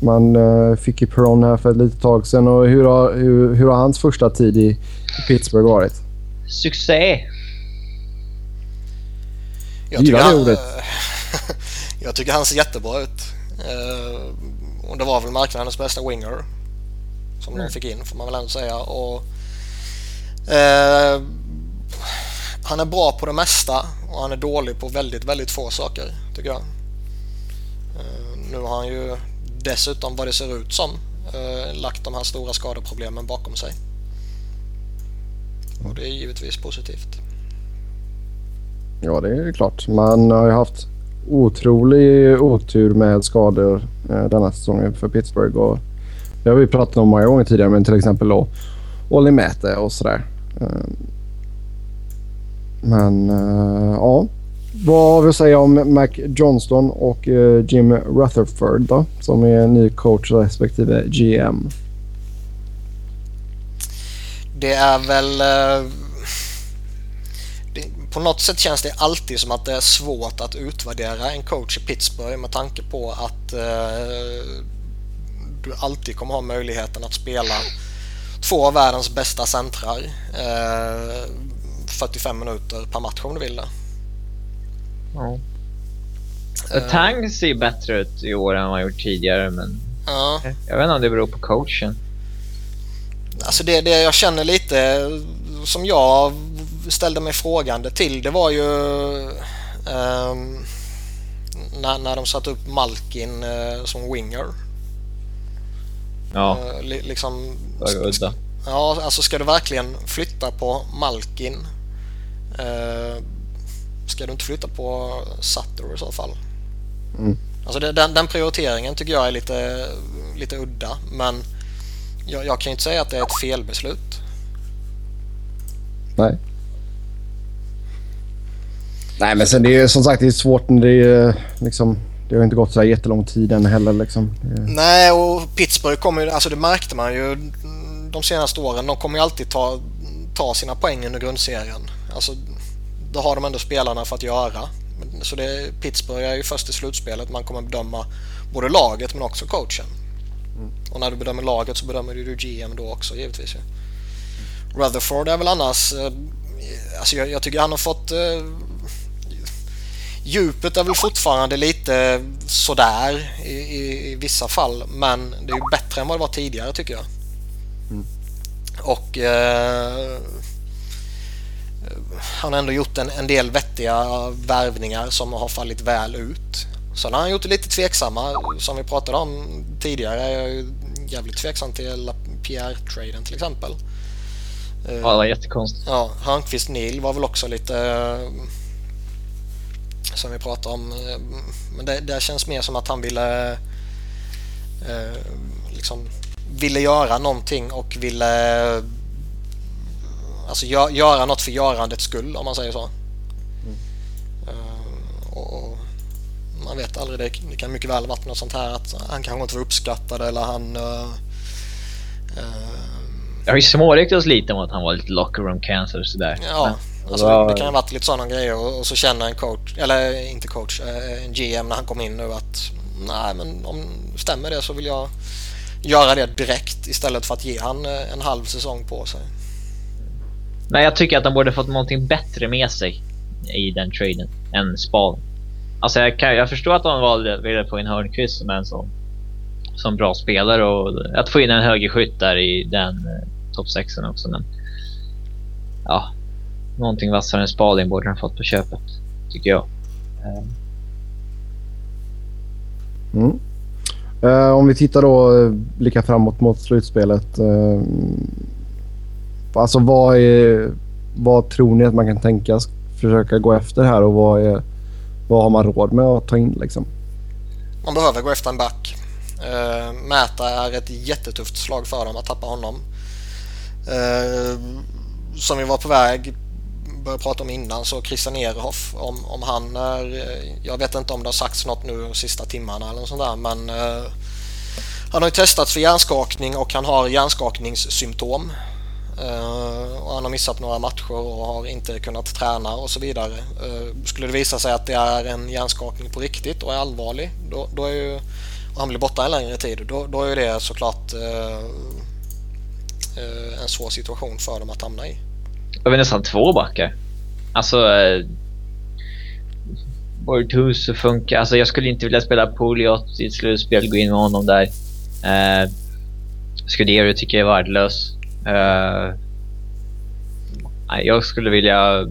Speaker 3: man uh, fick ju Peron här för ett litet tag sedan och hur har, hur, hur har hans första tid i, Pittsburgh varit?
Speaker 1: Succé!
Speaker 2: Jag tycker, han, ordet. jag tycker han ser jättebra ut. och det var väl marknadens bästa winger som mm. de fick in får man väl ändå säga. Och, eh, han är bra på det mesta och han är dålig på väldigt, väldigt få saker tycker jag. Eh, nu har han ju dessutom vad det ser ut som eh, lagt de här stora skadeproblemen bakom sig. Och det är givetvis positivt.
Speaker 3: Ja, det är klart. Man har ju haft otrolig otur med skador eh, denna säsongen för Pittsburgh. Och det har vi pratat om många gånger tidigare, men till exempel då Olli Mäte och sådär. Ehm, Men eh, ja. Vad har vi att säga om Mac Johnston och eh, Jim Rutherford då? Som är ny coach respektive GM.
Speaker 2: Det är väl... Eh, på något sätt känns det alltid som att det är svårt att utvärdera en coach i Pittsburgh med tanke på att du alltid kommer ha möjligheten att spela två av världens bästa centrar. 45 minuter per match om du vill det.
Speaker 1: Ja. Uh, Tang ser bättre ut i år än vad han gjort tidigare men
Speaker 2: ja.
Speaker 1: jag vet inte om det beror på coachen.
Speaker 2: Alltså det, det jag känner lite som jag ställde mig frågande till det var ju um, när, när de satte upp Malkin uh, som winger.
Speaker 1: Ja,
Speaker 2: uh, li, liksom,
Speaker 1: udda.
Speaker 2: Ja, alltså ska du verkligen flytta på Malkin Eh, ska du inte flytta på Sutter i så fall?
Speaker 3: Mm.
Speaker 2: Alltså det, den, den, prioriteringen tycker jag är lite, lite udda men jag, jag kan ju inte säga att det är ett felbeslut.
Speaker 3: Nej. Nej men sen det är som sagt det är svårt när det är liksom det har inte gått så här jättelång tid än heller liksom.
Speaker 2: Nej och Pittsburgh kommer ju, alltså det märkte man ju de senaste åren. De kommer ju alltid ta, ta sina poäng under grundserien. Alltså, då har de ändå spelarna för att göra. Så det, Pittsburgh är ju först i slutspelet. Man kommer bedöma både laget men också coachen. Mm. Och när du bedömer laget så bedömer du GM då också givetvis. Rutherford är väl annars... Eh, alltså jag, jag tycker han har fått... Eh, djupet är väl fortfarande lite sådär i, i, i, vissa fall men det är ju bättre än vad det var tidigare tycker jag.
Speaker 3: Mm.
Speaker 2: Och eh, han har ändå gjort en, en del vettiga värvningar som har fallit väl ut. Sen har han gjort det lite tveksamma som vi pratade om tidigare. Jag är jävligt tveksam till Pierre-traden till exempel.
Speaker 1: Ja, det var jättekonstigt.
Speaker 2: Ja, Hörnqvist Nil var väl också lite som vi pratade om. Men det, det känns mer som att han ville eh, liksom ville göra någonting och ville Alltså gö göra något för görandets skull om man säger så. Mm. Uh, och, man vet aldrig, det, det kan mycket väl varit något sånt här att han kanske inte var uppskattad eller han... Uh,
Speaker 1: uh, det har ju småryktats lite om att han var lite locker room cancer och sådär.
Speaker 2: Ja, alltså det, det kan ha varit lite sådana grejer och, så känner en coach, eller inte coach, en GM när han kom in nu att nej men om stämmer det så vill jag göra det direkt istället för att ge han en halv säsong på sig.
Speaker 1: Men jag tycker att de borde fått någonting bättre med sig i den traden än Spal. Alltså jag, kan, jag förstår att de valde, ville få in Hörnqvist som en sån som bra spelare och att få in en högerskytt där i den eh, topp 6 också. Men ja, någonting vassare än Spalin borde de fått på köpet, tycker jag.
Speaker 3: Mm. Uh, om vi tittar då, uh, blickar framåt mot slutspelet. Uh, Alltså vad, är, vad tror ni att man kan tänkas försöka gå efter här och vad, är, vad har man råd med att ta in liksom?
Speaker 2: Man behöver gå efter en back. Uh, Mäta är ett jättetufft slag för dem att tappa honom. Uh, som vi var på väg började prata om innan så Christian Ehrhoff om, om han är, jag vet inte om det har sagts något nu de sista timmarna eller något sånt där men uh, han har ju testats för hjärnskakning och han har hjärnskakningssymptom. Uh, och han har missat några matcher och har inte kunnat träna och så vidare. Uh, skulle det visa sig att det är en hjärnskakning på riktigt och är allvarlig då, då är ju, och han blir borta en längre tid då, då är det såklart uh, en svår situation för dem att hamna i.
Speaker 1: Jag var nästan två backar. Alltså... Eh, Bortus funkar. Alltså jag skulle inte vilja spela Poliot i ett slutspel, gå in med honom där. Eh, Scudero tycker jag är värdelös. Eh, jag skulle vilja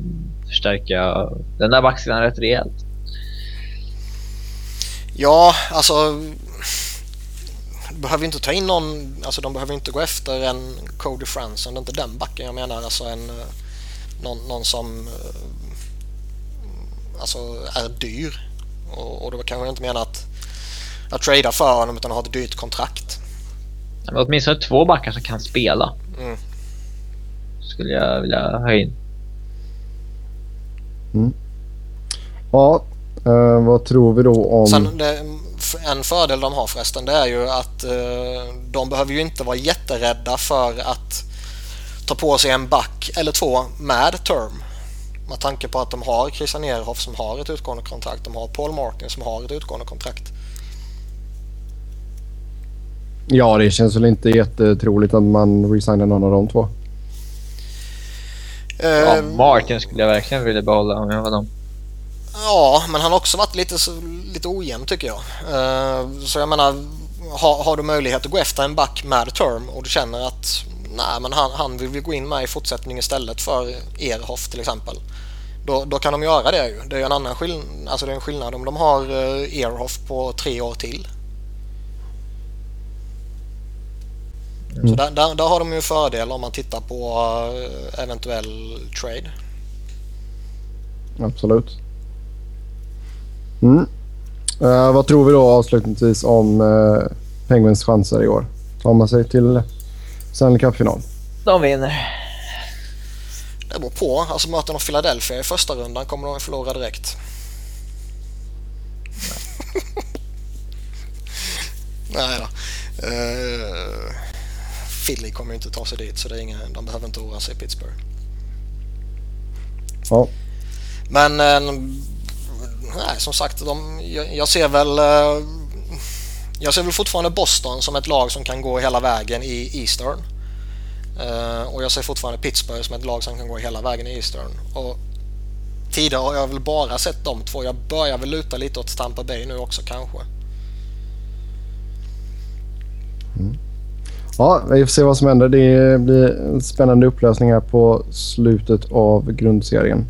Speaker 1: förstärka den där backsidan rätt rejält.
Speaker 2: Ja, alltså behöver inte ta in någon, alltså de behöver inte gå efter en Cody Franson, det är inte den backen jag menar, alltså en eh, någon, någon som eh, alltså är dyr. Och, och då kanske jag inte menar att, att trada för honom utan att ha ett dyrt kontrakt.
Speaker 1: Men åtminstone två backar som kan spela.
Speaker 2: Mm.
Speaker 1: Skulle jag vilja ha in.
Speaker 3: Mm. Ja, uh, vad tror vi då om...
Speaker 2: Sen, det, en fördel de har förresten det är ju att uh, de behöver ju inte vara jätterädda för att ta på sig en back eller två med term. Med tanke på att de har Christian Ehrhoff som har ett utgående kontrakt. De har Paul Martin som har ett utgående kontrakt.
Speaker 3: Ja, det känns väl inte jättetroligt att man resignar någon av de två.
Speaker 1: Ja, ehm, Martin skulle jag verkligen vilja behålla om jag var dem.
Speaker 2: Ja, men han har också varit lite, lite ojämn tycker jag. Ehm, så jag menar, har, har, du möjlighet att gå efter en back med term och du känner att nej, men han, han vill vi gå in med i fortsättningen istället för Erhoff till exempel. Då, då kan de göra det ju. Det är en annan skill alltså det är en skillnad om de har uh, Earhoff på tre år till. Mm. Så där, där, där, har de ju fördel om man tittar på uh, eventuell trade.
Speaker 3: Absolut. Mm. Uh, vad tror vi då avslutningsvis om uh, Penguins chanser i år? Tar man sig till Stanley Cup-final?
Speaker 1: De vinner.
Speaker 2: Det beror på. Alltså möter de Philadelphia i första rundan kommer de förlora direkt. Nej då. Uh, Philly kommer ju inte ta sig dit så det är ingen, de behöver inte oroa sig i Pittsburgh.
Speaker 3: Ja.
Speaker 2: Men uh, nej, som sagt, de, jag, jag, ser väl uh, jag ser väl fortfarande Boston som ett lag som kan gå hela vägen i Eastern. Uh, och jag ser fortfarande Pittsburgh som ett lag som kan gå hela vägen i Eastern. Och tidigare har jag väl bara sett de två. Jag börjar väl luta lite åt Tampa Bay nu också kanske.
Speaker 3: Mm. Ja, vi får se vad som händer. Det blir en spännande upplösning här på slutet av grundserien.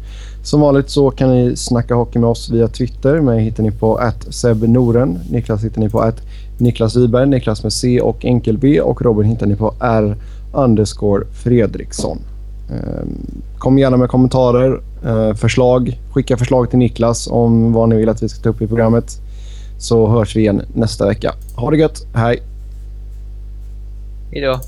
Speaker 3: Som vanligt så kan ni snacka hockey med oss via Twitter. Mig hittar ni på @sebnoren. Niklas hittar ni på Niklas Wiberg, Niklas med C och enkel B och Robin hittar ni på R underscore Fredriksson. Ehm, kom gärna med kommentarer, eh, förslag. Skicka förslag till Niklas om vad ni vill att vi ska ta upp i programmet. Så hörs vi igen nästa vecka. Ha det gött. Hej!
Speaker 1: Hejdå.